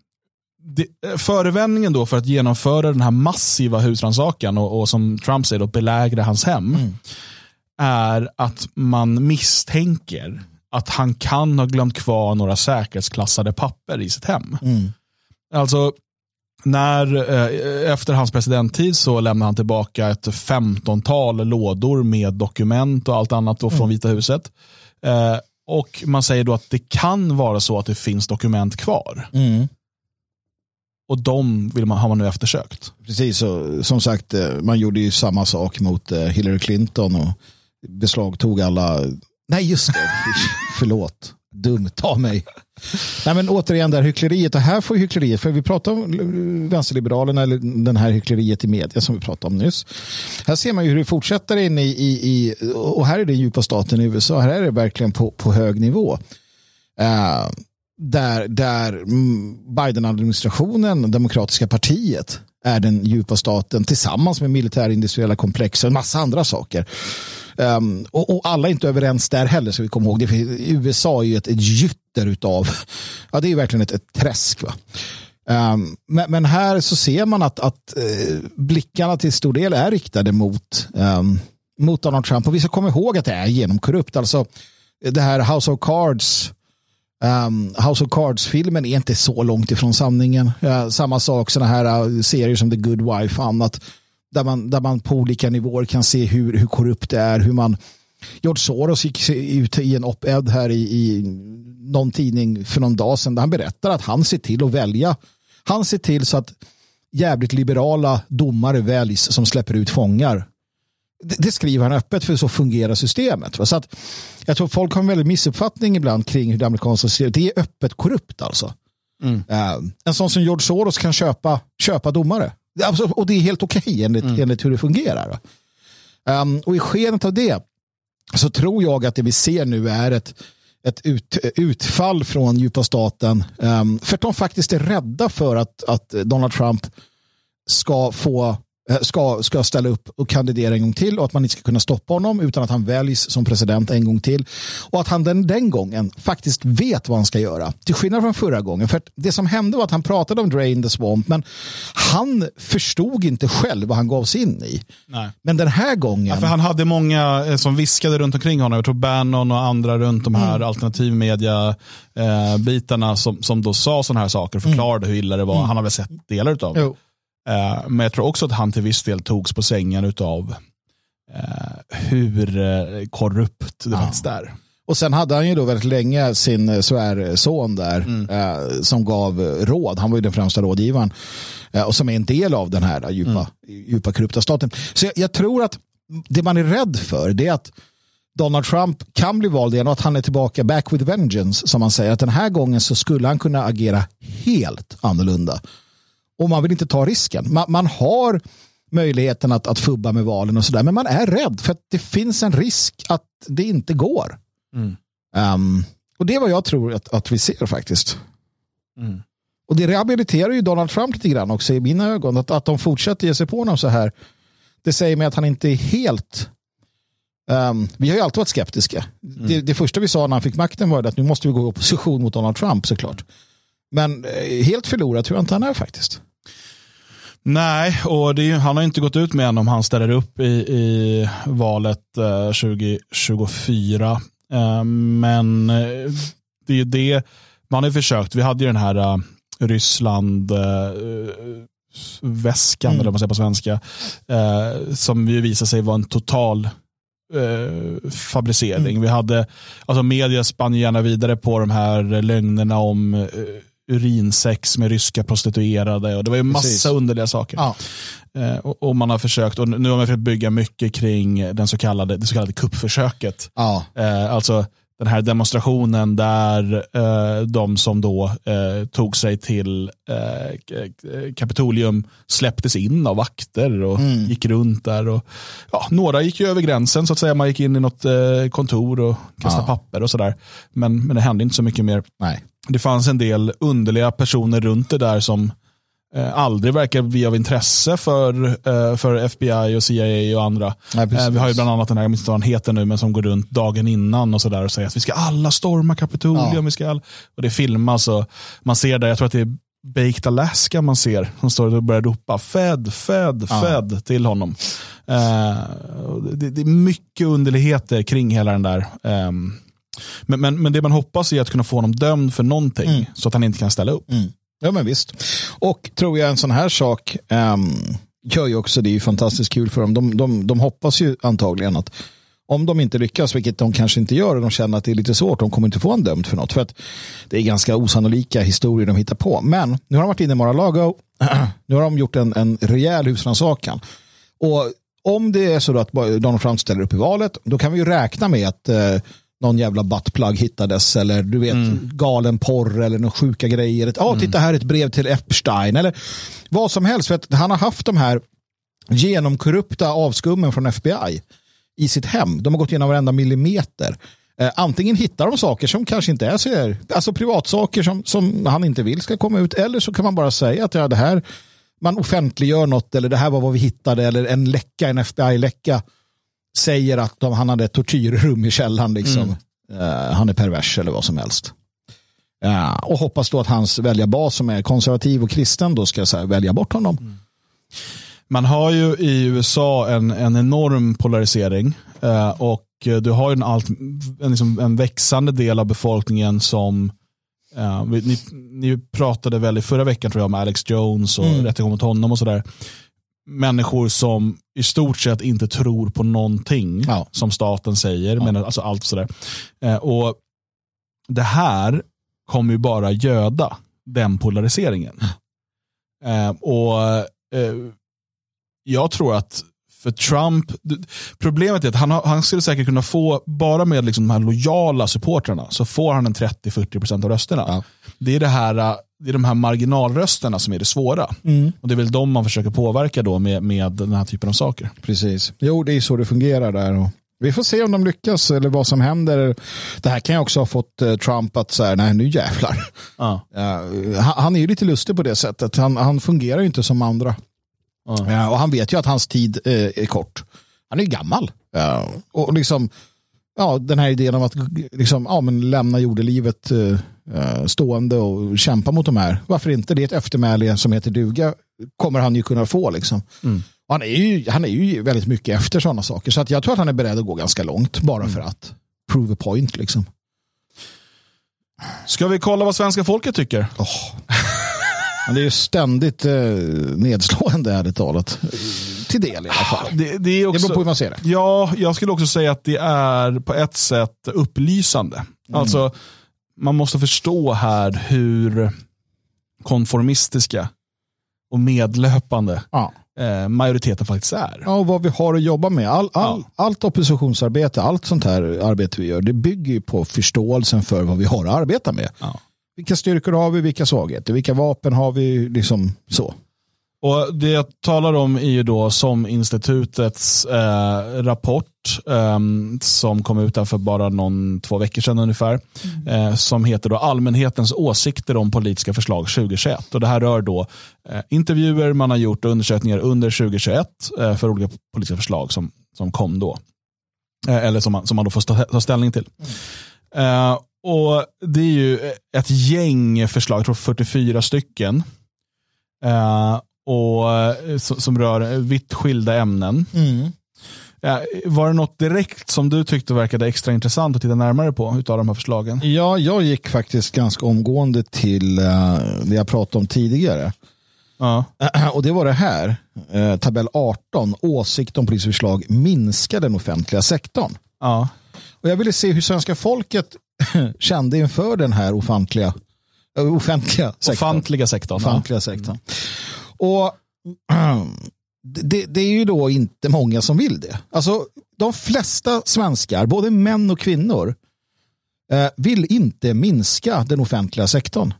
det, förevändningen då för att genomföra den här massiva husrannsakan och, och som Trump säger då belägra hans hem är att man misstänker att han kan ha glömt kvar några säkerhetsklassade papper i sitt hem. Mm. Alltså, när, eh, efter hans presidenttid så lämnade han tillbaka ett 15-tal lådor med dokument och allt annat då från Vita huset. Eh, och man säger då att det kan vara så att det finns dokument kvar. Mm. Och de vill man, har man nu eftersökt. Precis, och som sagt, eh, man gjorde ju samma sak mot eh, Hillary Clinton och beslagtog alla, nej just det, förlåt, dumt av mig. Nej men återigen där hyckleriet, och här får hyckleriet, för vi pratar om eh, vänsterliberalerna eller den här hyckleriet i media som vi pratade om nyss. Här ser man ju hur det fortsätter in i, i, i och här är det djupa staten i USA, här är det verkligen på, på hög nivå. Uh, där, där mm, Biden-administrationen, Demokratiska partiet, är den djupa staten tillsammans med militärindustriella komplex och en massa andra saker. Um, och, och, alla är inte överens där heller, ska vi komma ihåg. Det, USA är ju ett, ett gytter utav, ja det är verkligen ett, ett träsk. Va? Um, men, men, här så ser man att, att uh, blickarna till stor del är riktade mot, um, mot Donald Trump. Och vi ska komma ihåg att det är genomkorrupt. Alltså det här House of Cards Um, House of Cards-filmen är inte så långt ifrån sanningen. Uh, samma sak, sådana här uh, serier som The Good Wife och annat där man, där man på olika nivåer kan se hur, hur korrupt det är, hur man George Soros gick ut i en op-ed här i, i någon tidning för någon dag sedan där han berättar att han ser till att välja. Han ser till så att jävligt liberala domare väljs som släpper ut fångar. Det, det skriver han öppet för så fungerar systemet. Så att, jag tror folk har en väldigt missuppfattning ibland kring hur det amerikanska systemet det är öppet korrupt alltså. Mm. Uh, en sån som George Soros kan köpa, köpa domare. Alltså, och det är helt okej okay enligt, mm. enligt hur det fungerar. Um, och i skenet av det så tror jag att det vi ser nu är ett, ett ut, utfall från djupa staten. Um, för att de faktiskt är rädda för att, att Donald Trump ska få ska, ska ställa upp och kandidera en gång till och att man inte ska kunna stoppa honom utan att han väljs som president en gång till. Och att han den, den gången faktiskt vet vad han ska göra. Till skillnad från förra gången. För det som hände var att han pratade om Drain the Swamp men han förstod inte själv vad han gav sig in i. Nej. Men den här gången... Ja, för han hade många eh, som viskade runt omkring honom. Jag tror Bannon och andra runt de här mm. alternativmedia eh, bitarna som, som då sa sådana här saker och förklarade mm. hur illa det var. Mm. Han har väl sett delar av det. Jo. Eh, men jag tror också att han till viss del togs på sängen av eh, hur eh, korrupt det ja. faktiskt är. Och sen hade han ju då väldigt länge sin svärson där mm. eh, som gav råd. Han var ju den främsta rådgivaren eh, och som är en del av den här djupa, mm. djupa korrupta staten. Så jag, jag, tror att det man är rädd för det är att Donald Trump kan bli vald igen och att han är tillbaka back with vengeance som man säger. Att den här gången så skulle han kunna agera helt annorlunda och man vill inte ta risken. Man, man har möjligheten att, att fubba med valen och sådär, men man är rädd för att det finns en risk att det inte går. Mm. Um, och det är vad jag tror att, att vi ser faktiskt. Mm. Och det rehabiliterar ju Donald Trump lite grann också i mina ögon. Att, att de fortsätter ge sig på honom så här. Det säger mig att han inte är helt... Um, vi har ju alltid varit skeptiska. Mm. Det, det, första vi sa när han fick makten var att nu måste vi gå i opposition mot Donald Trump såklart. Men eh, helt förlorad tror jag inte han är faktiskt. Nej, och är, han har inte gått ut med än om han ställer upp i, i valet eh, 2024. Eh, men eh, det är det man har försökt. Vi hade ju den här Ryssland väskan, mm. eller vad man säger på svenska, uh, som ju visade sig vara en total uh, fabricering. Mm. Vi hade, alltså media spann gärna vidare på de här lögnerna om urinsex med ryska prostituerade och det var ju massa Precis. underliga saker. Ja. Eh, och, och, man har försökt, och nu har man försökt bygga mycket kring den så kallade, det så kallade kuppförsöket. Ja. Eh, alltså den här demonstrationen där eh, de som då eh, tog sig till eh, Kapitolium släpptes in av vakter och mm. gick runt där. Och, ja, några gick ju över gränsen så att säga. Man gick in i något eh, kontor och kastade ja. papper och sådär. Men, men det hände inte så mycket mer. Nej det fanns en del underliga personer runt det där som eh, aldrig verkar bli av intresse för, eh, för FBI och CIA och andra. Nej, eh, vi har ju bland annat den här, jag minns vad han heter nu, men som går runt dagen innan och sådär och säger att vi ska alla storma Kapitolium. Ja. Vi ska all... Och det filmas och man ser där, jag tror att det är Baked Alaska man ser, som står och börjar ropa Fed, Fed, ja. Fed till honom. Det, det, är mycket underligheter kring hela den där um, men, men, men det man hoppas är att kunna få honom dömd för någonting mm. så att han inte kan ställa upp. Mm. Ja men visst. Och tror jag en sån här sak um, gör ju också, det är ju fantastiskt kul för dem. De, de, de hoppas ju antagligen att om de inte lyckas, vilket de kanske inte gör, och de känner att det är lite svårt, de kommer inte få en dömd för något. För att det är ganska osannolika historier de hittar på. Men nu har de varit inne i Mar-a-Lago, nu har de gjort en, en rejäl husrannsakan. Och om det är så att Donald Trump ställer upp i valet, då kan vi ju räkna med att eh, någon jävla buttplug hittades eller du vet mm. galen porr eller några sjuka grejer. Ja, oh, titta här ett brev till Epstein eller vad som helst. För att han har haft de här genomkorrupta avskummen från FBI i sitt hem. De har gått igenom varenda millimeter. Eh, antingen hittar de saker som kanske inte är så alltså privatsaker som, som han inte vill ska komma ut eller så kan man bara säga att ja, det här man offentliggör något eller det här var vad vi hittade eller en läcka, en FBI-läcka säger att de, han hade ett tortyrrum i källaren. Liksom. Mm. Uh, han är pervers eller vad som helst. Uh, och hoppas då att hans väljarbas som är konservativ och kristen då ska här, välja bort honom. Mm. Man har ju i USA en, en enorm polarisering uh, och du har en, allt, en, liksom, en växande del av befolkningen som Uh, ni, ni, pratade väl i förra veckan tror jag om Alex Jones och mm. rättegång mot honom och sådär människor som i stort sett inte tror på någonting Ja. som staten säger. Men alltså allt sådär. Eh, och det här kommer ju bara göda den polariseringen. Eh, och eh, Jag tror att för Trump, problemet är att han, han skulle säkert kunna få, bara med liksom de här lojala supportrarna, så får han en 30-40% av rösterna. Ja. Det är det här det är de här marginalrösterna som är det svåra. Och Det är väl de man försöker påverka då med, med den här typen av saker. Precis. Jo, det är så det fungerar där. Och vi får se om de lyckas eller vad som händer. Det här kan ju också ha fått eh, Trump att säga, nej nu jävlar. Ja. Han, är ju lite lustig på det sättet. Han, han fungerar ju inte som andra. Ja. Och han vet ju att hans tid eh, är kort. Han är ju gammal. Ja, och liksom, ja, den här idén om att liksom, ja, men lämna jordelivet eh, stående och kämpa mot de här. Varför inte? Det är ett eftermäle som heter duga. Kommer han ju kunna få. Liksom. Mm. Han, är ju, han är ju väldigt mycket efter sådana saker. Så att jag tror att han är beredd att gå ganska långt bara för att prove a point. Liksom. Ska vi kolla vad svenska folket tycker? Men det är ju ständigt eh, nedslående ärligt talat. Till del i alla fall. Det, det, är Det också, beror på hur man ser det. Ja, jag skulle också säga att det är på ett sätt upplysande. Alltså, man måste förstå här hur konformistiska och medlöpande Ja. eh, majoriteten faktiskt är. Ja, och vad vi har att jobba med. All, all, Allt oppositionsarbete, allt sånt här arbete vi gör, det bygger ju på förståelsen för vad vi har att arbeta med. Ja. Vilka styrkor har vi, vilka svagheter, vilka vapen har vi, liksom så. Och Det jag talar om är ju då som institutets eh, rapport ehm, som kom ut där för bara någon, två veckor sedan ungefär. Eh, som heter då Allmänhetens åsikter om politiska förslag 2021. Och Det här rör då eh, intervjuer man har gjort och undersökningar under 2021 eh, för olika politiska förslag som, som kom då. Eh, eller som man, som man då får ta, ta ställning till. Eh, och Det är ju ett gäng förslag, jag tror 44 stycken. Eh, och eh, som, som rör vitt skilda ämnen. Ja, var det något direkt som du tyckte verkade extra intressant att titta närmare på utav de här förslagen? Ja, jag gick faktiskt ganska omgående till uh, det jag pratade om tidigare. Ja. Och det var det här, eh, tabell 18, åsikt om politiska förslag minska den offentliga sektorn. Ja. Och jag ville se hur svenska folket kände inför den här ofantliga, äh, offentliga sektorn. Ofantliga sektorn. Offentliga sektorn. Och det, det är ju då inte många som vill det. Alltså de flesta svenskar, både män och kvinnor, eh, vill inte minska den offentliga sektorn.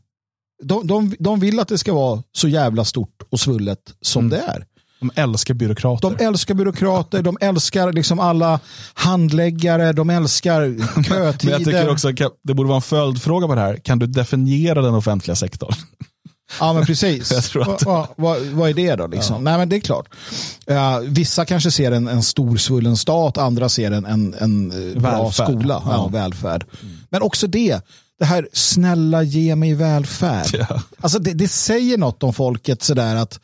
De, de, de vill att det ska vara så jävla stort och svullet som det är. De älskar byråkrater. De älskar byråkrater, de älskar liksom alla handläggare, de älskar kötider. Men jag tycker också det borde vara en följdfråga på det här. Kan du definiera den offentliga sektorn? Ja, men precis. Att- vad, vad, vad är det då? Liksom? Nej, men det är klart. Uh, vissa kanske ser en, en stor svullen stat, andra ser en, en, en eh, bra Välfärd. skola. Ja. Ja. välfärd. Men också det, det här snälla ge mig välfärd. Ja. Alltså det, det säger något om folket sådär att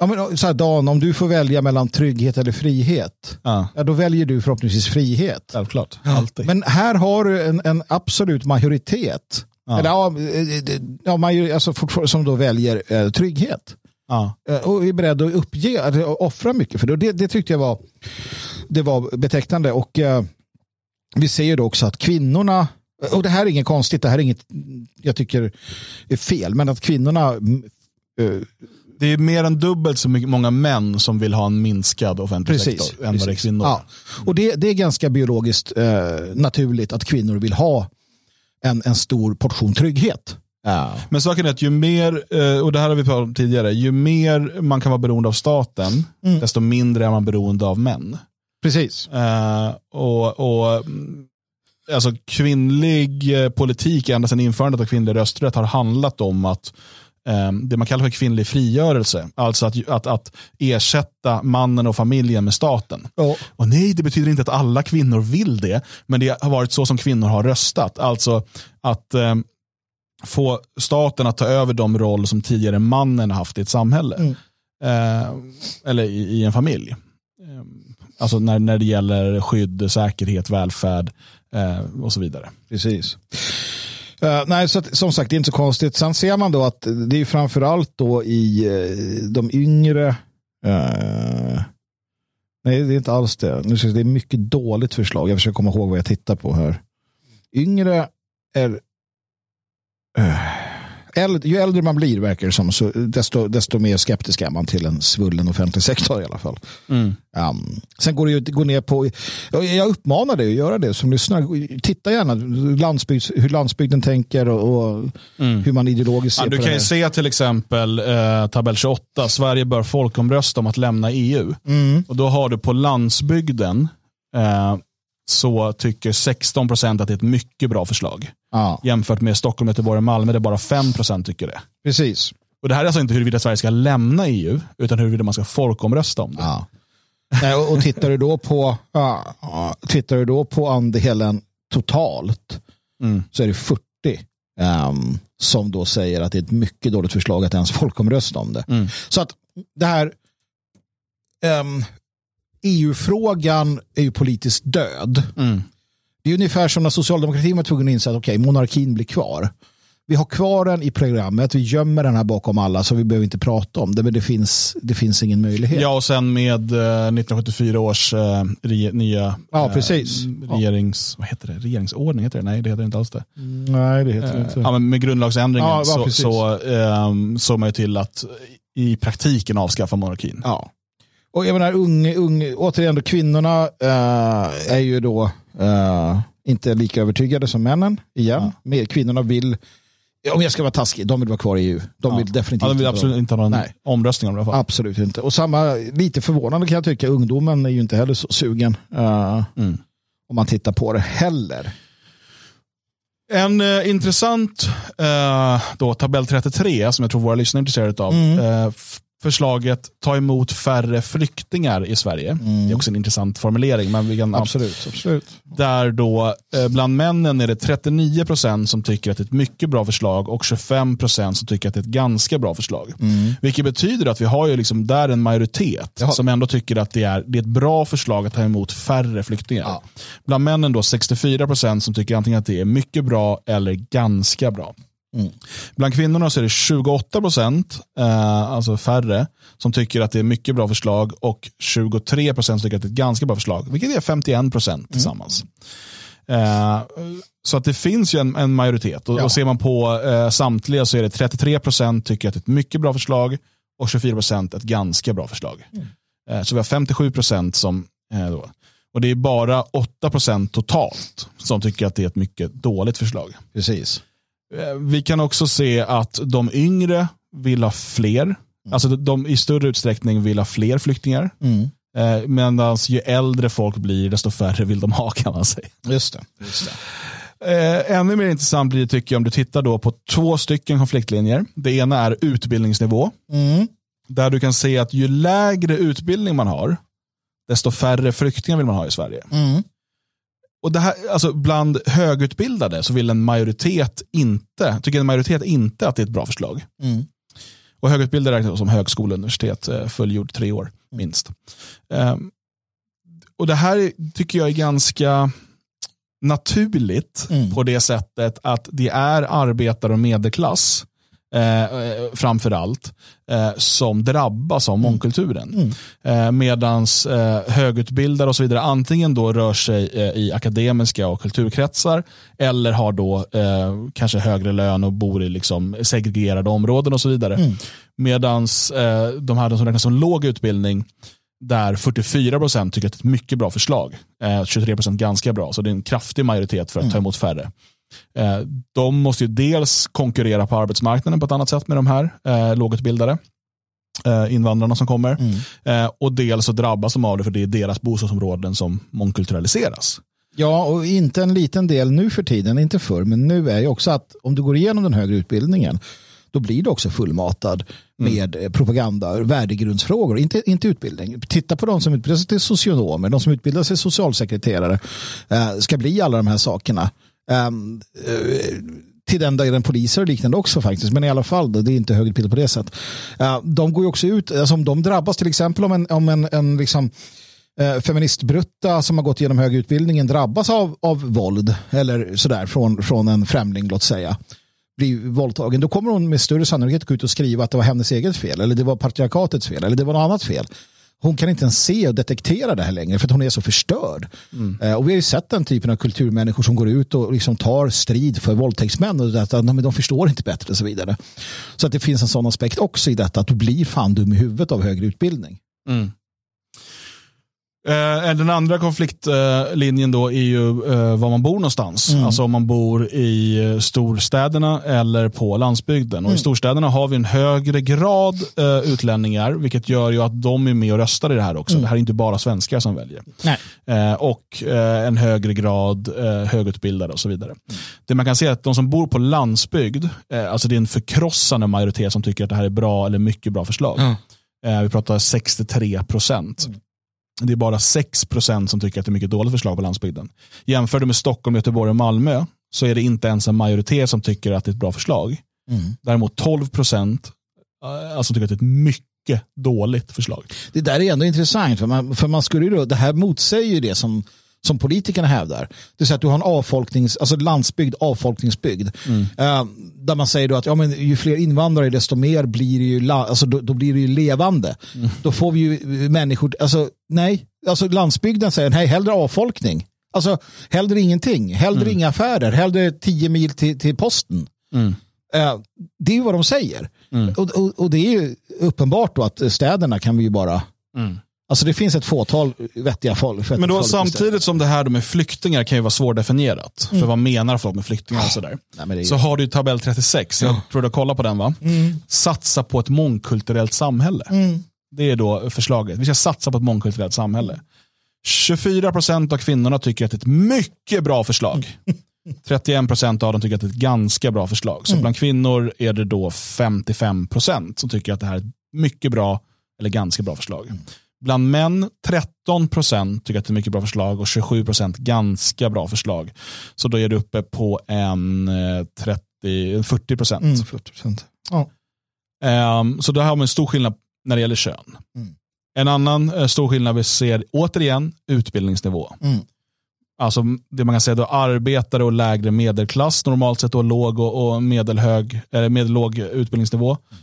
Ja, men så här, Dan, om du får välja mellan trygghet eller frihet, Ja, ja, då väljer du förhoppningsvis frihet. självklart. Alltid. Men här har du en, en absolut majoritet. Ja. Eller, ja, eh, ja, major, alltså, fortfar- som då väljer eh, trygghet. ja. Eh, och är beredd att uppge, att offra mycket för det. Och det. Det tyckte jag var, det var betecknande. Och eh, vi ser ju då också att kvinnorna, och det här är inget konstigt, det här är inget jag tycker är fel, men att kvinnorna mm, eh, Det är mer än dubbelt så mycket, många män som vill ha en minskad offentlig Precis. sektor än vad det är kvinnor. Ja. Och det, det är ganska biologiskt eh, naturligt att kvinnor vill ha en, en stor portion trygghet. Ja. Men saken är att ju mer, eh, och det här har vi pratat om tidigare, ju mer man kan vara beroende av staten, Mm. desto mindre är man beroende av män. Precis. Eh, och, och alltså Kvinnlig eh, politik ända sedan införandet av kvinnlig rösträtt har handlat om att det man kallar för kvinnlig frigörelse, alltså att, att, att ersätta mannen och familjen med staten. Ja. Och nej, det betyder inte att alla kvinnor vill det, men det har varit så som kvinnor har röstat. Alltså att eh, få staten att ta över de roller som tidigare mannen haft i ett samhälle. Mm. Eh, eller i, i en familj. Eh, alltså när, när det gäller skydd, säkerhet, välfärd eh, och så vidare. Precis. Uh, nej, så att, som sagt, det är inte så konstigt. Sen ser man då att det är framförallt då i uh, de yngre Uh, nej, det är inte alls det. Nu ska, det är mycket dåligt förslag. Jag försöker komma ihåg vad jag tittar på här. Yngre är... Äldre, ju äldre man blir verkar det som, så desto, desto mer skeptisk är man till en svullen offentlig sektor i alla fall. Mm. Um, sen går det ju att gå ner på, jag uppmanar dig att göra det som lyssnar. Titta gärna landsbygds, hur landsbygden tänker och, och mm. hur man ideologiskt ser ja, på det Du kan ju se till exempel eh, tabell 28, Sverige bör folkomrösta om att lämna EU. Mm. Och då har du på landsbygden eh, så tycker 16 procent att det är ett mycket bra förslag. Ja. Jämfört med Stockholm, Göteborg och Malmö där bara 5 procent tycker det. Precis. Och Det här är alltså inte huruvida Sverige ska lämna EU, utan huruvida man ska folkomrösta om det. Ja. Nej, och, och tittar, du då på, ja, tittar du då på andelen totalt mm. så är det 40 um, ehm, som då säger att det är ett mycket dåligt förslag att ens folkomrösta om det. Mm. Så att det här um, EU-frågan är ju politiskt död. Mm. Det är ungefär som när socialdemokratin var tvungen att inse att okay, monarkin blir kvar. Vi har kvar den i programmet, vi gömmer den här bakom alla så vi behöver inte prata om det, men det finns, det finns ingen möjlighet. Ja, och sen med eh, 1974 års eh, re, nya ja, precis. Eh, regerings, vad heter det? regeringsordning, heter det? Nej, det heter inte alls det. Nej, det heter det inte. Ja, men med grundlagsändringen ja, så, så eh, såg man ju till att i praktiken avskaffa monarkin. Ja. Och jag menar, unge, unge, återigen, då, kvinnorna uh, är ju då uh, inte lika övertygade som männen. Igen. Ja. Kvinnorna vill, om jag ska vara taskig, de vill vara kvar i EU. De ja. vill definitivt ja, de vill absolut inte ha någon Nej. omröstning om det. Absolut inte. Och samma, lite förvånande kan jag tycka, ungdomen är ju inte heller så sugen. Uh, mm. Om man tittar på det heller. En eh, intressant eh, då, tabell 33 som jag tror våra lyssnare är intresserade av. Mm. Eh, förslaget ta emot färre flyktingar i Sverige. Mm. Det är också en intressant formulering. Men vi kan, absolut, absolut. Där då eh, bland männen är det 39 procent som tycker att det är ett mycket bra förslag och 25 procent som tycker att det är ett ganska bra förslag. Mm. Vilket betyder att vi har ju liksom där en majoritet Jaha. som ändå tycker att det är, det är ett bra förslag att ta emot färre flyktingar. Ja. Bland männen då 64 procent som tycker antingen att det är mycket bra eller ganska bra. Mm. Bland kvinnorna så är det 28 procent, eh, alltså färre, som tycker att det är mycket bra förslag och 23 procent tycker att det är ett ganska bra förslag, vilket är 51 procent mm. tillsammans. Eh, så att det finns ju en, en majoritet och, ja. och ser man på eh, samtliga så är det 33 procent tycker att det är ett mycket bra förslag och 24 procent ett ganska bra förslag. Mm. Eh, så vi har 57 procent som eh, då, och det är bara 8 procent totalt som tycker att det är ett mycket dåligt förslag. Precis. Eh, vi kan också se att de yngre vill ha fler. Mm. Alltså de i större utsträckning vill ha fler flyktingar. Mm. Eh, Medan ju äldre folk blir, desto färre vill de ha kan man säga. Just det. Just det. Eh, ännu mer intressant blir det tycker jag om du tittar då på två stycken konfliktlinjer. Det ena är utbildningsnivå. Mm. Där du kan se att ju lägre utbildning man har, desto färre flyktingar vill man ha i Sverige. Mm. Och det här, alltså bland högutbildade så vill en majoritet inte, tycker en majoritet inte att det är ett bra förslag. Mm. Och högutbildade räknas som högskola universitet, eh, fullgjord tre år minst. Um, och det här tycker jag är ganska naturligt mm. på det sättet att det är arbetare och medelklass eh, framför allt, eh, som drabbas av mångkulturen. Mm. Eh, medans eh, högutbildade och så vidare antingen då rör sig eh, i akademiska och kulturkretsar eller har då eh, kanske högre lön och bor i liksom segregerade områden och så vidare. Mm. Medans eh, de här som räknas som låg utbildning där 44 procent tycker att det är ett mycket bra förslag. 23 procent ganska bra, så det är en kraftig majoritet för att ta mm. emot färre. Eh, de måste ju dels konkurrera på arbetsmarknaden på ett annat sätt med de här eh, lågutbildade eh, invandrarna som kommer. Mm. och dels så drabbas de av det för det är deras bostadsområden som mångkulturaliseras. Ja, och inte en liten del nu för tiden, inte förr, men nu är ju också att om du går igenom den högre utbildningen då blir du också fullmatad mm. med mm. propaganda, värdegrundsfrågor, inte, inte utbildning. Titta på de som utbildar sig till socionomer, de som utbildar sig socialsekreterare, eh, ska bli alla de här sakerna. Um, till den delen poliser och liknande också faktiskt. Men i alla fall, det är inte högerpil på det sättet. Ehm, uh, de går ju också ut, alltså om de drabbas till exempel om en, om en, en liksom, eh, feministbrutta som har gått igenom högre utbildningen drabbas av, av våld eller sådär från, från en främling, låt säga. blir våldtagen, då kommer hon med större sannolikhet gå ut och skriva att det var hennes eget fel eller det var patriarkatets fel eller det var något annat fel. Hon kan inte ens se och detektera det här längre för att hon är så förstörd. Mm. Eh, och vi har ju sett den typen av kulturmänniskor som går ut och liksom tar strid för våldtäktsmän och detta, men de förstår inte bättre och så vidare. Så att det finns en sån aspekt också i detta att du blir fan dum i huvudet av högre utbildning. Mm. Eh, den andra konfliktlinjen då är ju eh, var man bor någonstans. Mm. Alltså om man bor i eh, storstäderna eller på landsbygden. Mm. Och I mm. storstäderna har vi en högre grad eh, utlänningar, vilket gör ju att de är med och röstar i det här också. Mm. Det här är inte bara svenskar som väljer. Eh, och eh, en högre grad högutbildade och så vidare. Mm. Det man kan se är att de som bor på landsbygd, alltså det är en förkrossande majoritet som tycker att det här är bra eller mycket bra förslag. vi pratar 63 procent. Mm. Det är bara 6% som tycker att det är mycket dåligt förslag på landsbygden. Jämför du med Stockholm, Göteborg och Malmö så är det inte ens en majoritet som tycker att det är ett bra förslag. Mm. Däremot 12 procent eh, alltså tycker att det är ett mycket dåligt förslag. Det där är ändå intressant, för man, för man skulle ju, det här motsäger ju det som som politikerna hävdar. Det är att du har en avfolknings, alltså landsbygd, avfolkningsbygd. Mm. Uh, där man säger då att ja, men ju fler invandrare desto mer blir det ju, alltså, då, då blir det ju levande. Mm. Då får vi ju människor, alltså nej, alltså landsbygden säger nej, hellre avfolkning. Alltså hellre ingenting, hellre mm. inga affärer, hellre tio mil till, till posten. Uh, det är ju vad de säger. Mm. Och, och, och, det är ju uppenbart då att städerna kan vi ju bara mm. Alltså det finns ett fåtal vettiga folk. Men då samtidigt som det här med flyktingar kan ju vara svårdefinierat. Mm. För vad menar folk med flyktingar och sådär. Nej, så har du tabell 36, jag tror du kollar på den va? Mm. Satsa på ett mångkulturellt samhälle. Mm. Det är då förslaget. Vi ska satsa på ett mångkulturellt samhälle. 24% av kvinnorna tycker att det är ett mycket bra förslag. 31% av dem tycker att det är ett ganska bra förslag. Så mm. bland kvinnor är det då 55% som tycker att det här är ett mycket bra eller ganska bra förslag. Bland män 13 procent tycker att det är mycket bra förslag och 27 procent ganska bra förslag. Så då är det uppe på en 30, eh, 40 procent. Mm, 40 Ja. Um, så då har man en stor skillnad när det gäller kön. Mm. En annan uh, stor skillnad vi ser, återigen, utbildningsnivå. Mm. Alltså det man kan säga då arbetare och lägre medelklass, normalt sett då låg och, och medelhög, eller medellåg utbildningsnivå. Mm.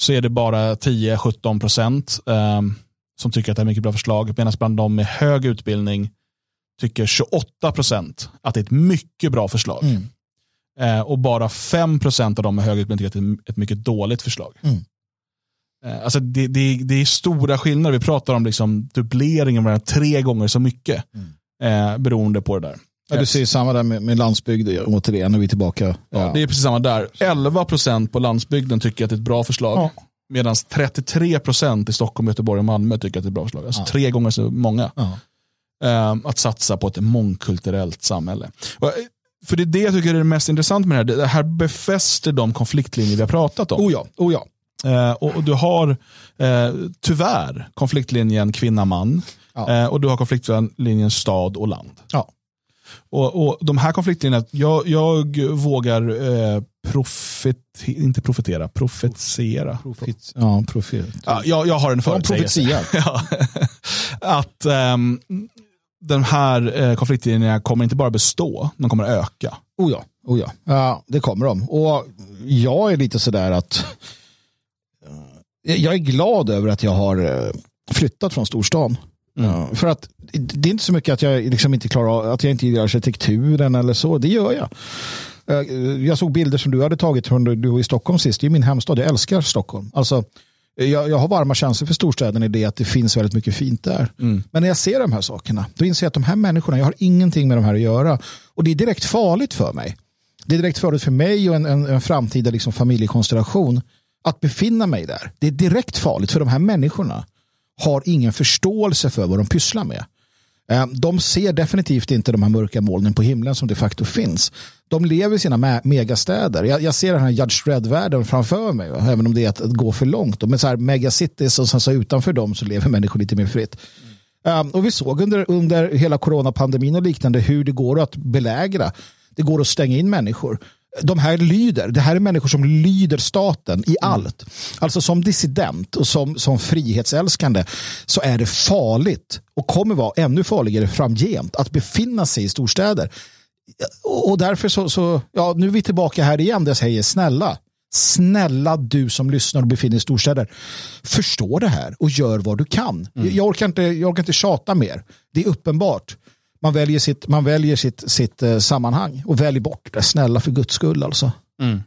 Så är det bara 10-17 procent. Um, som tycker att det är mycket bra förslag, medan bland de med hög utbildning tycker 28 procent att det är ett mycket bra förslag. Mm. Eh, och bara 5 procent av de med hög utbildning tycker att det är ett mycket dåligt förslag. Mm. Eh, alltså det, det, det, är stora skillnader. Vi pratar om liksom dubbleringen tre gånger så mycket mm. eh, beroende på det där. Ja, du ser samma där med, med landsbygd återigen, är vi tillbaka. Ja. ja. det är precis samma där. 11 procent på landsbygden tycker att det är ett bra förslag. Ja. Medan 33 procent i Stockholm, Göteborg och Malmö tycker att det är bra förslag. Alltså ja. tre gånger så många. Ja. Um, att satsa på ett mångkulturellt samhälle. Och, eh, för det är det jag tycker är det mest intressant med det här. Det här befäster de konfliktlinjer vi har pratat om. Oh ja, oh ja. Uh, och, och, du har uh, tyvärr konfliktlinjen kvinna-man. Ja. Uh, och du har konfliktlinjen stad och land. Ja. Och, och De här konfliktlinjerna, jag, jag vågar eh, profet, inte profetera, profetsera. Profet, ja, profet. Ja, jag, jag har en förutsägelse. ja. Att um, den här eh, konfliktlinjerna kommer inte bara bestå, de kommer öka. Oh ja, oh ja. ja, det kommer de. Och jag är lite sådär att eh, jag är glad över att jag har eh, flyttat från storstan. Mm. För att det är inte så mycket att jag liksom inte klarar av, att jag inte gillar arkitekturen eller så. Det gör jag. Eh, jag såg bilder som du hade tagit när du var i Stockholm sist. Det är min hemstad. Jag älskar Stockholm. Alltså, jag, jag har varma känslor för storstäderna i det att det finns väldigt mycket fint där. Mm. Men när jag ser de här sakerna, då inser jag att de här människorna, jag har ingenting med de här att göra. Och det är direkt farligt för mig. Det är direkt farligt för mig och en, en, en framtida liksom familjekonstellation att befinna mig där. Det är direkt farligt för de här människorna har ingen förståelse för vad de pysslar med. Eh, de ser definitivt inte de här mörka molnen på himlen som de facto finns. De lever i sina megastäder. Jag, jag ser den här Judge Dredd-världen framför mig, även om det är att, att gå för långt. Men så här megacities och sen så utanför dem så lever människor lite mer fritt. Mm. Um, och vi såg under, under hela coronapandemin och liknande hur det går att belägra. Det går att stänga in människor de här lyder, det här är människor som lyder staten i mm. allt. Alltså som dissident och som, som frihetsälskande så är det farligt och kommer vara ännu farligare framgent att befinna sig i storstäder. och därför så, så, ja, nu är vi tillbaka här igen där jag säger snälla, snälla du som lyssnar och befinner dig i storstäder, förstå det här och gör vad du kan. Mm. Jag, orkar inte, jag orkar inte tjata mer. Det är uppenbart. Man väljer sitt, man väljer sitt, sitt uh, sammanhang och väljer bort det. Snälla för guds skull alltså. Mm.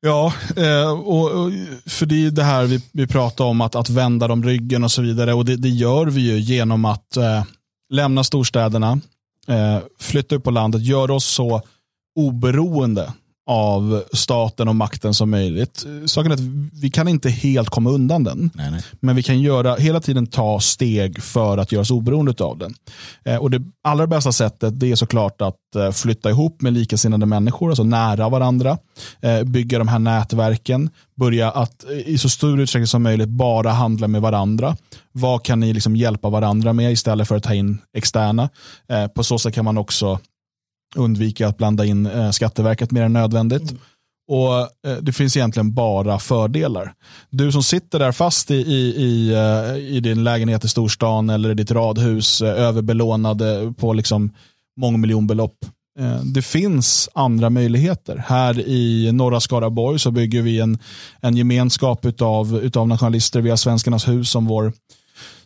Ja, eh, och, och, för det är det här vi, vi pratar om, att, att vända dem ryggen och så vidare. Och det, det gör vi ju genom att eh, lämna storstäderna, eh, flytta upp på landet, göra oss så oberoende av staten och makten som möjligt. Saken är att vi kan inte helt komma undan den. Nej, nej. Men vi kan göra, hela tiden ta steg för att göra oss oberoende av den. Eh, och det allra bästa sättet det är såklart att eh, flytta ihop med likasinnade människor, alltså nära varandra. Eh, bygga de här nätverken. Börja att i så stor utsträckning som möjligt bara handla med varandra. Vad kan ni liksom hjälpa varandra med istället för att ta in externa? Eh, på så sätt kan man också undvika att blanda in eh, Skatteverket mer än nödvändigt. Mm. Och eh, Det finns egentligen bara fördelar. Du som sitter där fast i, i, i, eh, i din lägenhet i storstan eller i ditt radhus eh, överbelånade på liksom mångmiljonbelopp. Eh, det finns andra möjligheter. Här i norra Skaraborg så bygger vi en, en gemenskap av utav nationalister. Vi har Svenskarnas hus som vår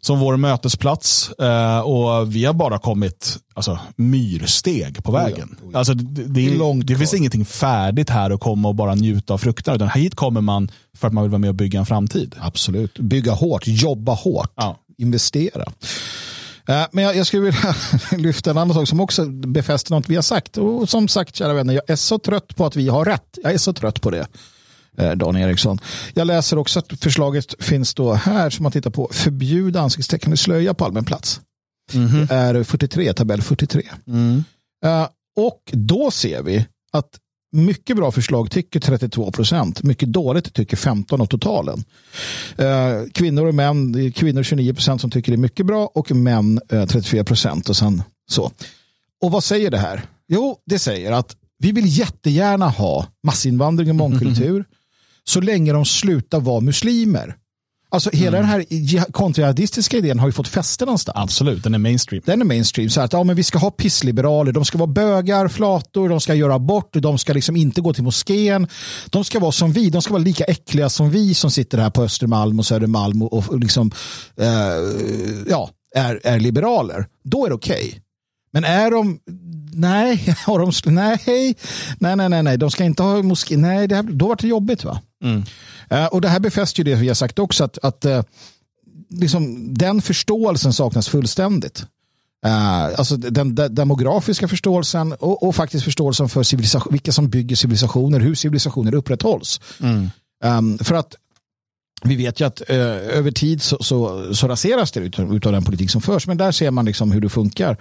som vår mötesplats eh, och vi har bara kommit alltså, myrsteg på vägen. Oh ja, Alltså, det, det, är, det finns ingenting färdigt här att komma och bara njuta av frukterna. Utan hit kommer man för att man vill vara med och bygga en framtid. Absolut. Bygga hårt, jobba hårt, ja. investera. Eh, men jag, jag skulle vilja lyfta en annan sak som också befäster något vi har sagt. Och som sagt, kära vänner, jag är så trött på att vi har rätt. Jag är så trött på det. Eh, Dan Eriksson. Jag läser också att förslaget finns då här som man tittar på förbjuda ansiktstäckande slöja på allmän plats. Mm. Det är 43, tabell 43. Mm. Uh, och då ser vi att mycket bra förslag tycker 32 procent. Mycket dåligt tycker 15 av totalen. Uh, kvinnor och män, kvinnor 29 procent som tycker det är mycket bra och män uh, 34 procent. Och sen så. Och vad säger det här? Jo, det säger att vi vill jättegärna ha massinvandring och mångkultur. Så länge de slutar vara muslimer. Alltså hela mm. den här kontrajihadistiska idén har ju fått fäste någonstans. Absolut, den är mainstream. Den är mainstream. Så att ja, men vi ska ha pissliberaler, de ska vara bögar, flator, de ska göra abort, de ska liksom inte gå till moskén. De ska vara som vi, de ska vara lika äckliga som vi som sitter här på Östermalm och Södermalm och, och liksom, eh, ja, är, är liberaler. Då är det okej. Okay. Men är de, nej, har de, nej, nej, nej, nej, de ska inte ha moské, nej, det här, då var det jobbigt va? Mm. Uh, och det här befäster ju det vi har sagt också, att, att uh, liksom, den förståelsen saknas fullständigt. Uh, alltså den, den demografiska förståelsen och, och, faktiskt förståelsen för vilka som bygger civilisationer, hur civilisationer upprätthålls. Mm. Um, för att vi vet ju att uh, över tid så, så, så raseras det utav, utav den politik som förs, men där ser man liksom hur det funkar.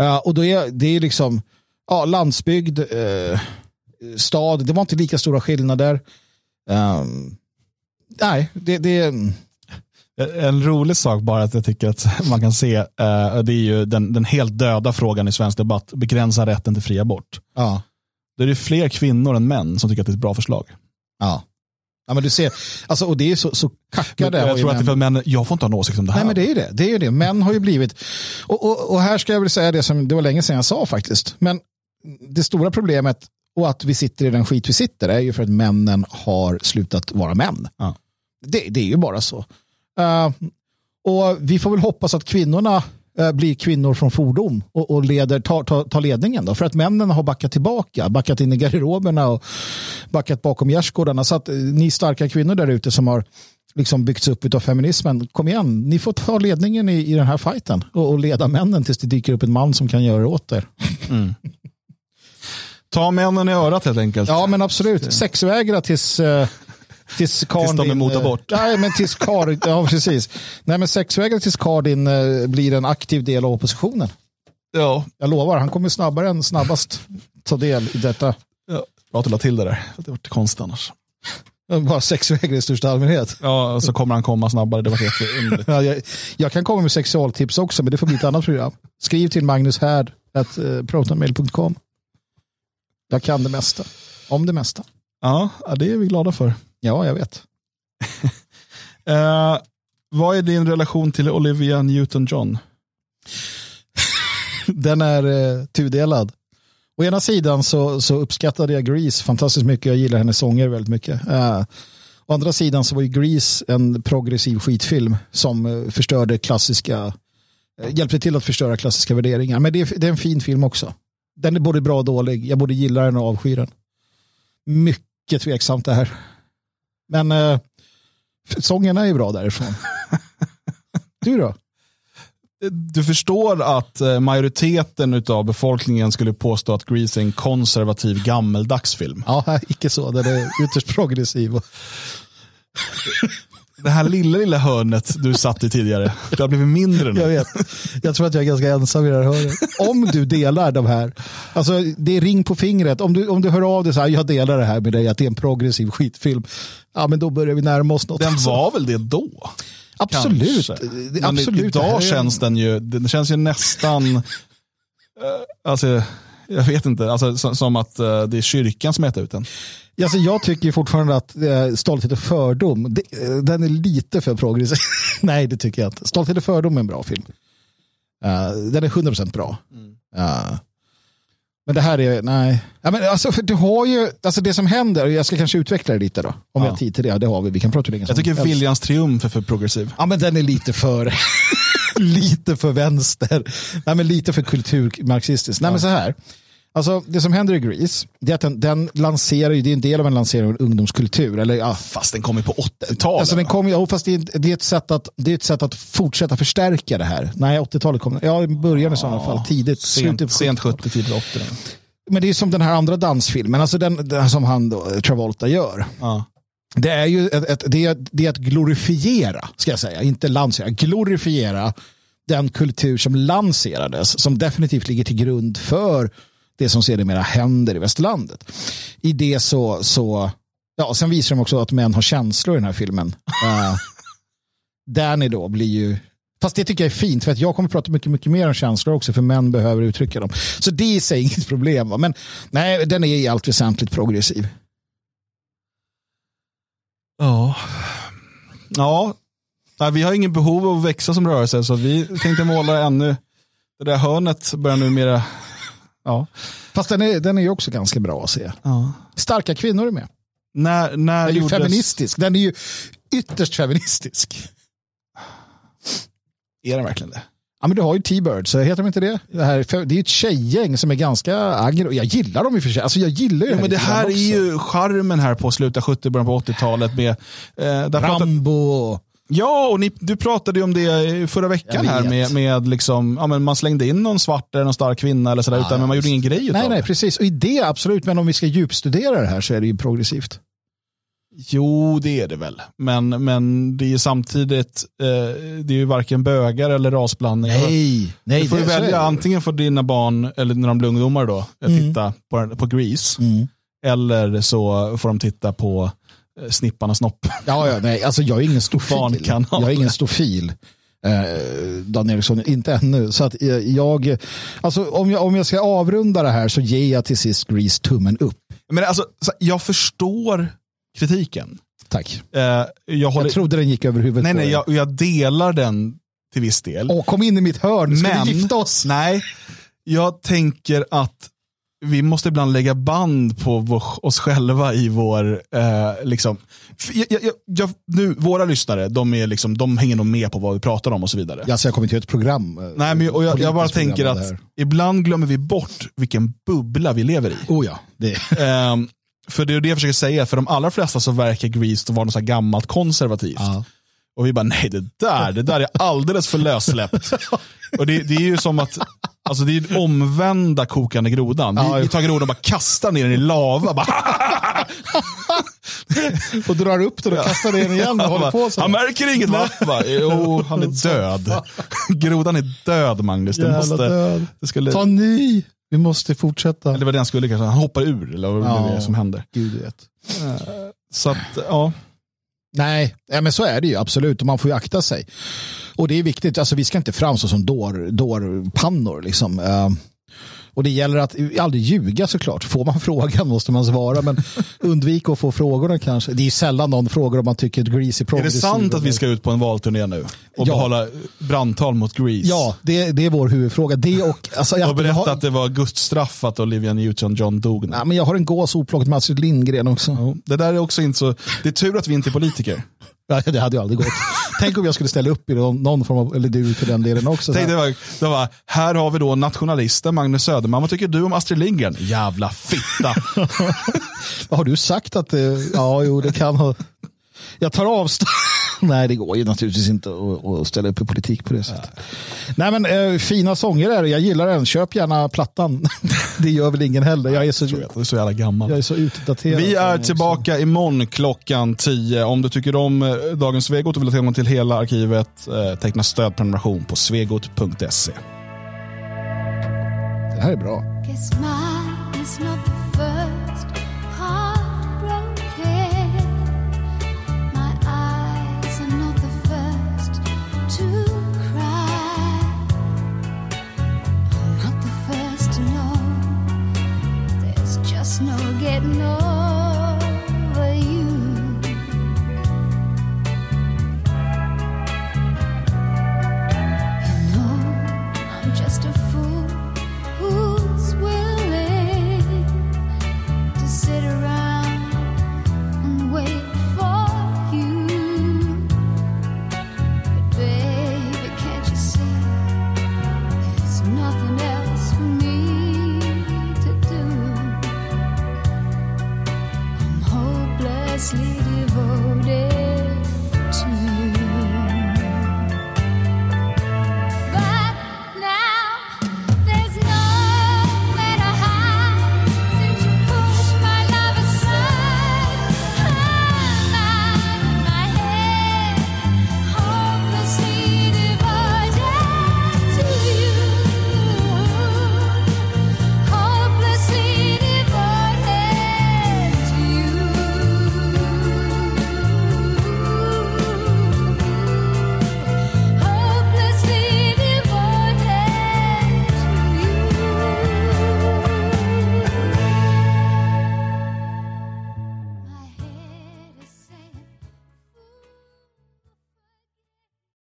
Uh, och då är det är liksom ja, landsbygd, uh, stad, det var inte lika stora skillnader. Um, nej, det, det en rolig sak bara att jag tycker att man kan se, uh, det är ju den, den helt döda frågan i svensk debatt, begränsa rätten till fri abort. Ja. Det är fler kvinnor än män som tycker att det är ett bra förslag. Ja. Ja, men du ser, alltså, och det är så, så kackade. Jag tror att det är för män, jag får inte ha en åsikt om det här. Nej, men det är ju det. det, är ju det. Män har ju blivit, och, och, och här ska jag väl säga det som det var länge sedan jag sa faktiskt. Men det stora problemet och att vi sitter i den skit vi sitter är ju för att männen har slutat vara män. Ja. Det, det, är ju bara så. Uh, och vi får väl hoppas att kvinnorna blir kvinnor från fordom och, och leder, tar, tar, tar, ledningen. Då. För att männen har backat tillbaka, backat in i garderoberna och backat bakom gärdsgårdarna. Så att uh, ni starka kvinnor där ute som har liksom byggts upp av feminismen, kom igen, ni får ta ledningen i, i den här fighten och, och leda männen tills det dyker upp en man som kan göra det åt er. Mm. Ta männen i örat helt enkelt. Ja, men absolut. Sexvägra tills... Uh, tills, tills de är emot abort. Nej, men tills kar, ja, precis. Nej, men sexvägra tills kar din uh, blir en aktiv del av oppositionen. Ja. Jag lovar, han kommer snabbare än snabbast ta del i detta. Ja. Bra att du la till det där. Det var konstigt annars. Bara sexvägrare i största allmänhet. Ja, så kommer han komma snabbare. Det var jätteunderligt. ja, jag, jag, kan komma med sexualtips också, men det får bli ett annat program. Skriv till Magnus Härd, uh, protonmail.com. Jag kan det mesta. Om det mesta. Ja, det är vi glada för. Ja, jag vet. uh, vad är din relation till Olivia Newton-John? den är uh, tudelad. Å ena sidan så, så uppskattade jag Grease fantastiskt mycket. Jag gillar hennes sånger väldigt mycket. Uh, å andra sidan så var ju Grease en progressiv skitfilm som uh, förstörde klassiska, uh, hjälpte till att förstöra klassiska värderingar. Men det är, det är en fin film också. Den är både bra och dålig. Jag både gillar den och avskyr den. Mycket tveksamt det här. Men uh, sångerna är bra därifrån. du då? Du förstår att eh, majoriteten av befolkningen skulle påstå att Grease är en konservativ gammeldags film. Ja, icke så. Den är ytterst progressiv. Det här lilla, lilla hörnet du satt i tidigare, det har blivit mindre nu. Jag vet. Jag tror att jag är ganska ensam i det här hörnet. Om du delar de här, alltså det är ring på fingret. Om du, om du hör av dig så här, jag delar det här med dig, att det är en progressiv skitfilm. Ja, men då börjar vi närma oss något. Den var väl det då? Absolut. Men absolut. idag känns den ju, den känns ju nästan, uh, alltså, jag vet inte, alltså, som att uh, det är kyrkan som äter ut den. Alltså, jag tycker fortfarande att uh, Stolthet och fördom, det, uh, den är lite för progressiv. Nej, det tycker jag inte. Stolthet och fördom är en bra film. den är 100% bra. Mm. Men det här är, nej. Ja, men alltså, för du har ju, alltså det som händer, jag ska kanske utveckla det lite då. Om ja. vi har tid till det, det har vi. Vi kan prata hur länge Jag tycker Viljans triumf är för progressiv. Ja, men den är lite för, lite för vänster. Nej, men lite för kulturmarxistisk. Nej, ja. men så här. Alltså, det som händer i Greece, det är att den, den lanserar ju, det är en del av en lansering av ungdomskultur. Eller, ja. Fast den kom ju på 80-talet. Alltså, den kom, ja, fast det är, det, är ett sätt att, det är ett sätt att fortsätta förstärka det här. Nej, 80-talet kom, ja i början i sådana fall, tidigt. Sent, sent 70, tidigt 80. Men det är som den här andra dansfilmen, alltså den, den som han då, Travolta gör. Ja. Det är ju ett, ett, det är, det är att glorifiera, ska jag säga, inte lansera, glorifiera den kultur som lanserades, som definitivt ligger till grund för det som sedermera händer i västerlandet. I det så, så ja, sen visar de också att män har känslor i den här filmen. uh, Danny då blir ju Fast det tycker jag är fint, för att jag kommer att prata mycket, mycket mer om känslor också, för män behöver uttrycka dem. Så det är i sig inget problem. Va? Men nej, den är i allt väsentligt progressiv. Ja. Ja. vi har ingen behov av att växa som rörelse, så vi tänkte måla ännu. Det där hörnet börjar numera Ja. Fast den är, den är ju också ganska bra att se. Ja. Starka kvinnor är med. När, när den är ju feministisk. Den är ju ytterst feministisk. Är den verkligen det? Ja, men du har ju T-Bird, så heter de inte det? Det, här, det är ett tjejgäng som är ganska aggro. Jag gillar dem i och för sig. Alltså, jag gillar ju jo, men det här är ju charmen här på slutet av 70 början på 80-talet med eh, Rambo. Pratat... Ja, och ni, du pratade ju om det förra veckan här med, med liksom, ja, men man slängde in någon svart eller någon stark kvinna eller sådär, ja, utan men man gjorde ingen grej Nej, nej, precis. Och i det absolut, men om vi ska djupstudera det här så är det ju progressivt. Jo, det är det väl. Men, men det är ju samtidigt, eh, det är ju varken bögar eller rasblandning. Nej, nej. Du får ju välja, antingen får dina barn, eller när de blir ungdomar då, mm. titta på, på Grease. Mm. Eller så får de titta på eh, Snipparna snopp. Ja, ja, nej, alltså jag är ingen stofil. Jag är ingen stofil. Eh, Dan Eriksson, inte ännu. Så att eh, jag, alltså om jag, om jag ska avrunda det här så ger jag till sist Grease tummen upp. Men alltså, jag förstår kritiken. Tack. Eh, jag, håller... jag trodde den gick över huvudet Nej, nej, jag, jag delar den till viss del. Åh, kom in i mitt hörn, ska Men, vi gifta oss? Nej, jag tänker att vi måste ibland lägga band på vår, oss själva i vår, eh, liksom, jag, jag, jag, nu, våra lyssnare, de, är liksom, de hänger nog med på vad vi pratar om och så vidare. Ja, så jag kommer inte göra ett program. Eh, Nej, men och jag, jag bara tänker att ibland glömmer vi bort vilken bubbla vi lever i. Oh ja, det. eh, för det är det jag försöker säga, för de allra flesta så verkar Grease vara något gammalt konservativt. Ja. Och vi bara, nej det där, det där är alldeles för lössläppt. och det, det, är ju som att, alltså det är omvända kokande grodan. Ja, vi, vi tar grodan och bara kastar ner den i lava. Bara, och drar upp den och kastar ner den igen och håller på så. Han märker inget va? Bara, jo, han är död. Grodan är död Magnus. Det måste, död. Det skulle... Ta ny. Vi måste fortsätta. Eller vad det han skulle kanske. Han hoppar ur eller vad ja, det är som händer. Gud vet. Så att, ja. Nej, men så är det ju absolut och man får ju akta sig. Och det är viktigt, alltså vi ska inte framstå som dår, dårpannor liksom. Uh, och det gäller att aldrig ljuga såklart. Får man frågan måste man svara, men undvik att få frågorna kanske. Det är ju sällan någon frågar om man tycker att Grease är progressiv. Är det sant att vi ska ut på en valturné nu? Och ja. behålla brandtal mot Grease? Ja, det, det är vår huvudfråga. Det och, alltså, jag, och berätta har... att det var gudstraff att Olivia Newton-John dog. Nej, men jag har en gås oplockat med Astrid Lindgren också. Ja, det där är också inte så... Det är tur att vi inte är politiker. Det hade ju aldrig gått. Tänk om jag skulle ställa upp i någon form av, eller du för den delen också. Tänk, det var, det var, här har vi då nationalisten Magnus Söderman. Vad tycker du om Astrid Lindgren? Jävla fitta. har du sagt att det, ja jo det kan ha, jag tar avstånd. Nej, det går ju naturligtvis inte att, ställa upp i politik på det sättet. Nej, men äh, fina sånger är det. Jag gillar den. Köp gärna plattan. det gör väl ingen heller. Jag är så, jag är så jävla gammal. Jag är så utdaterad. Vi är tillbaka också. imorgon klockan 10. Om du tycker om eh, dagens Svegot och vill ha tillgång till hela arkivet, eh, teckna stödprenumeration på svegot.se. Det här är bra. no getting old.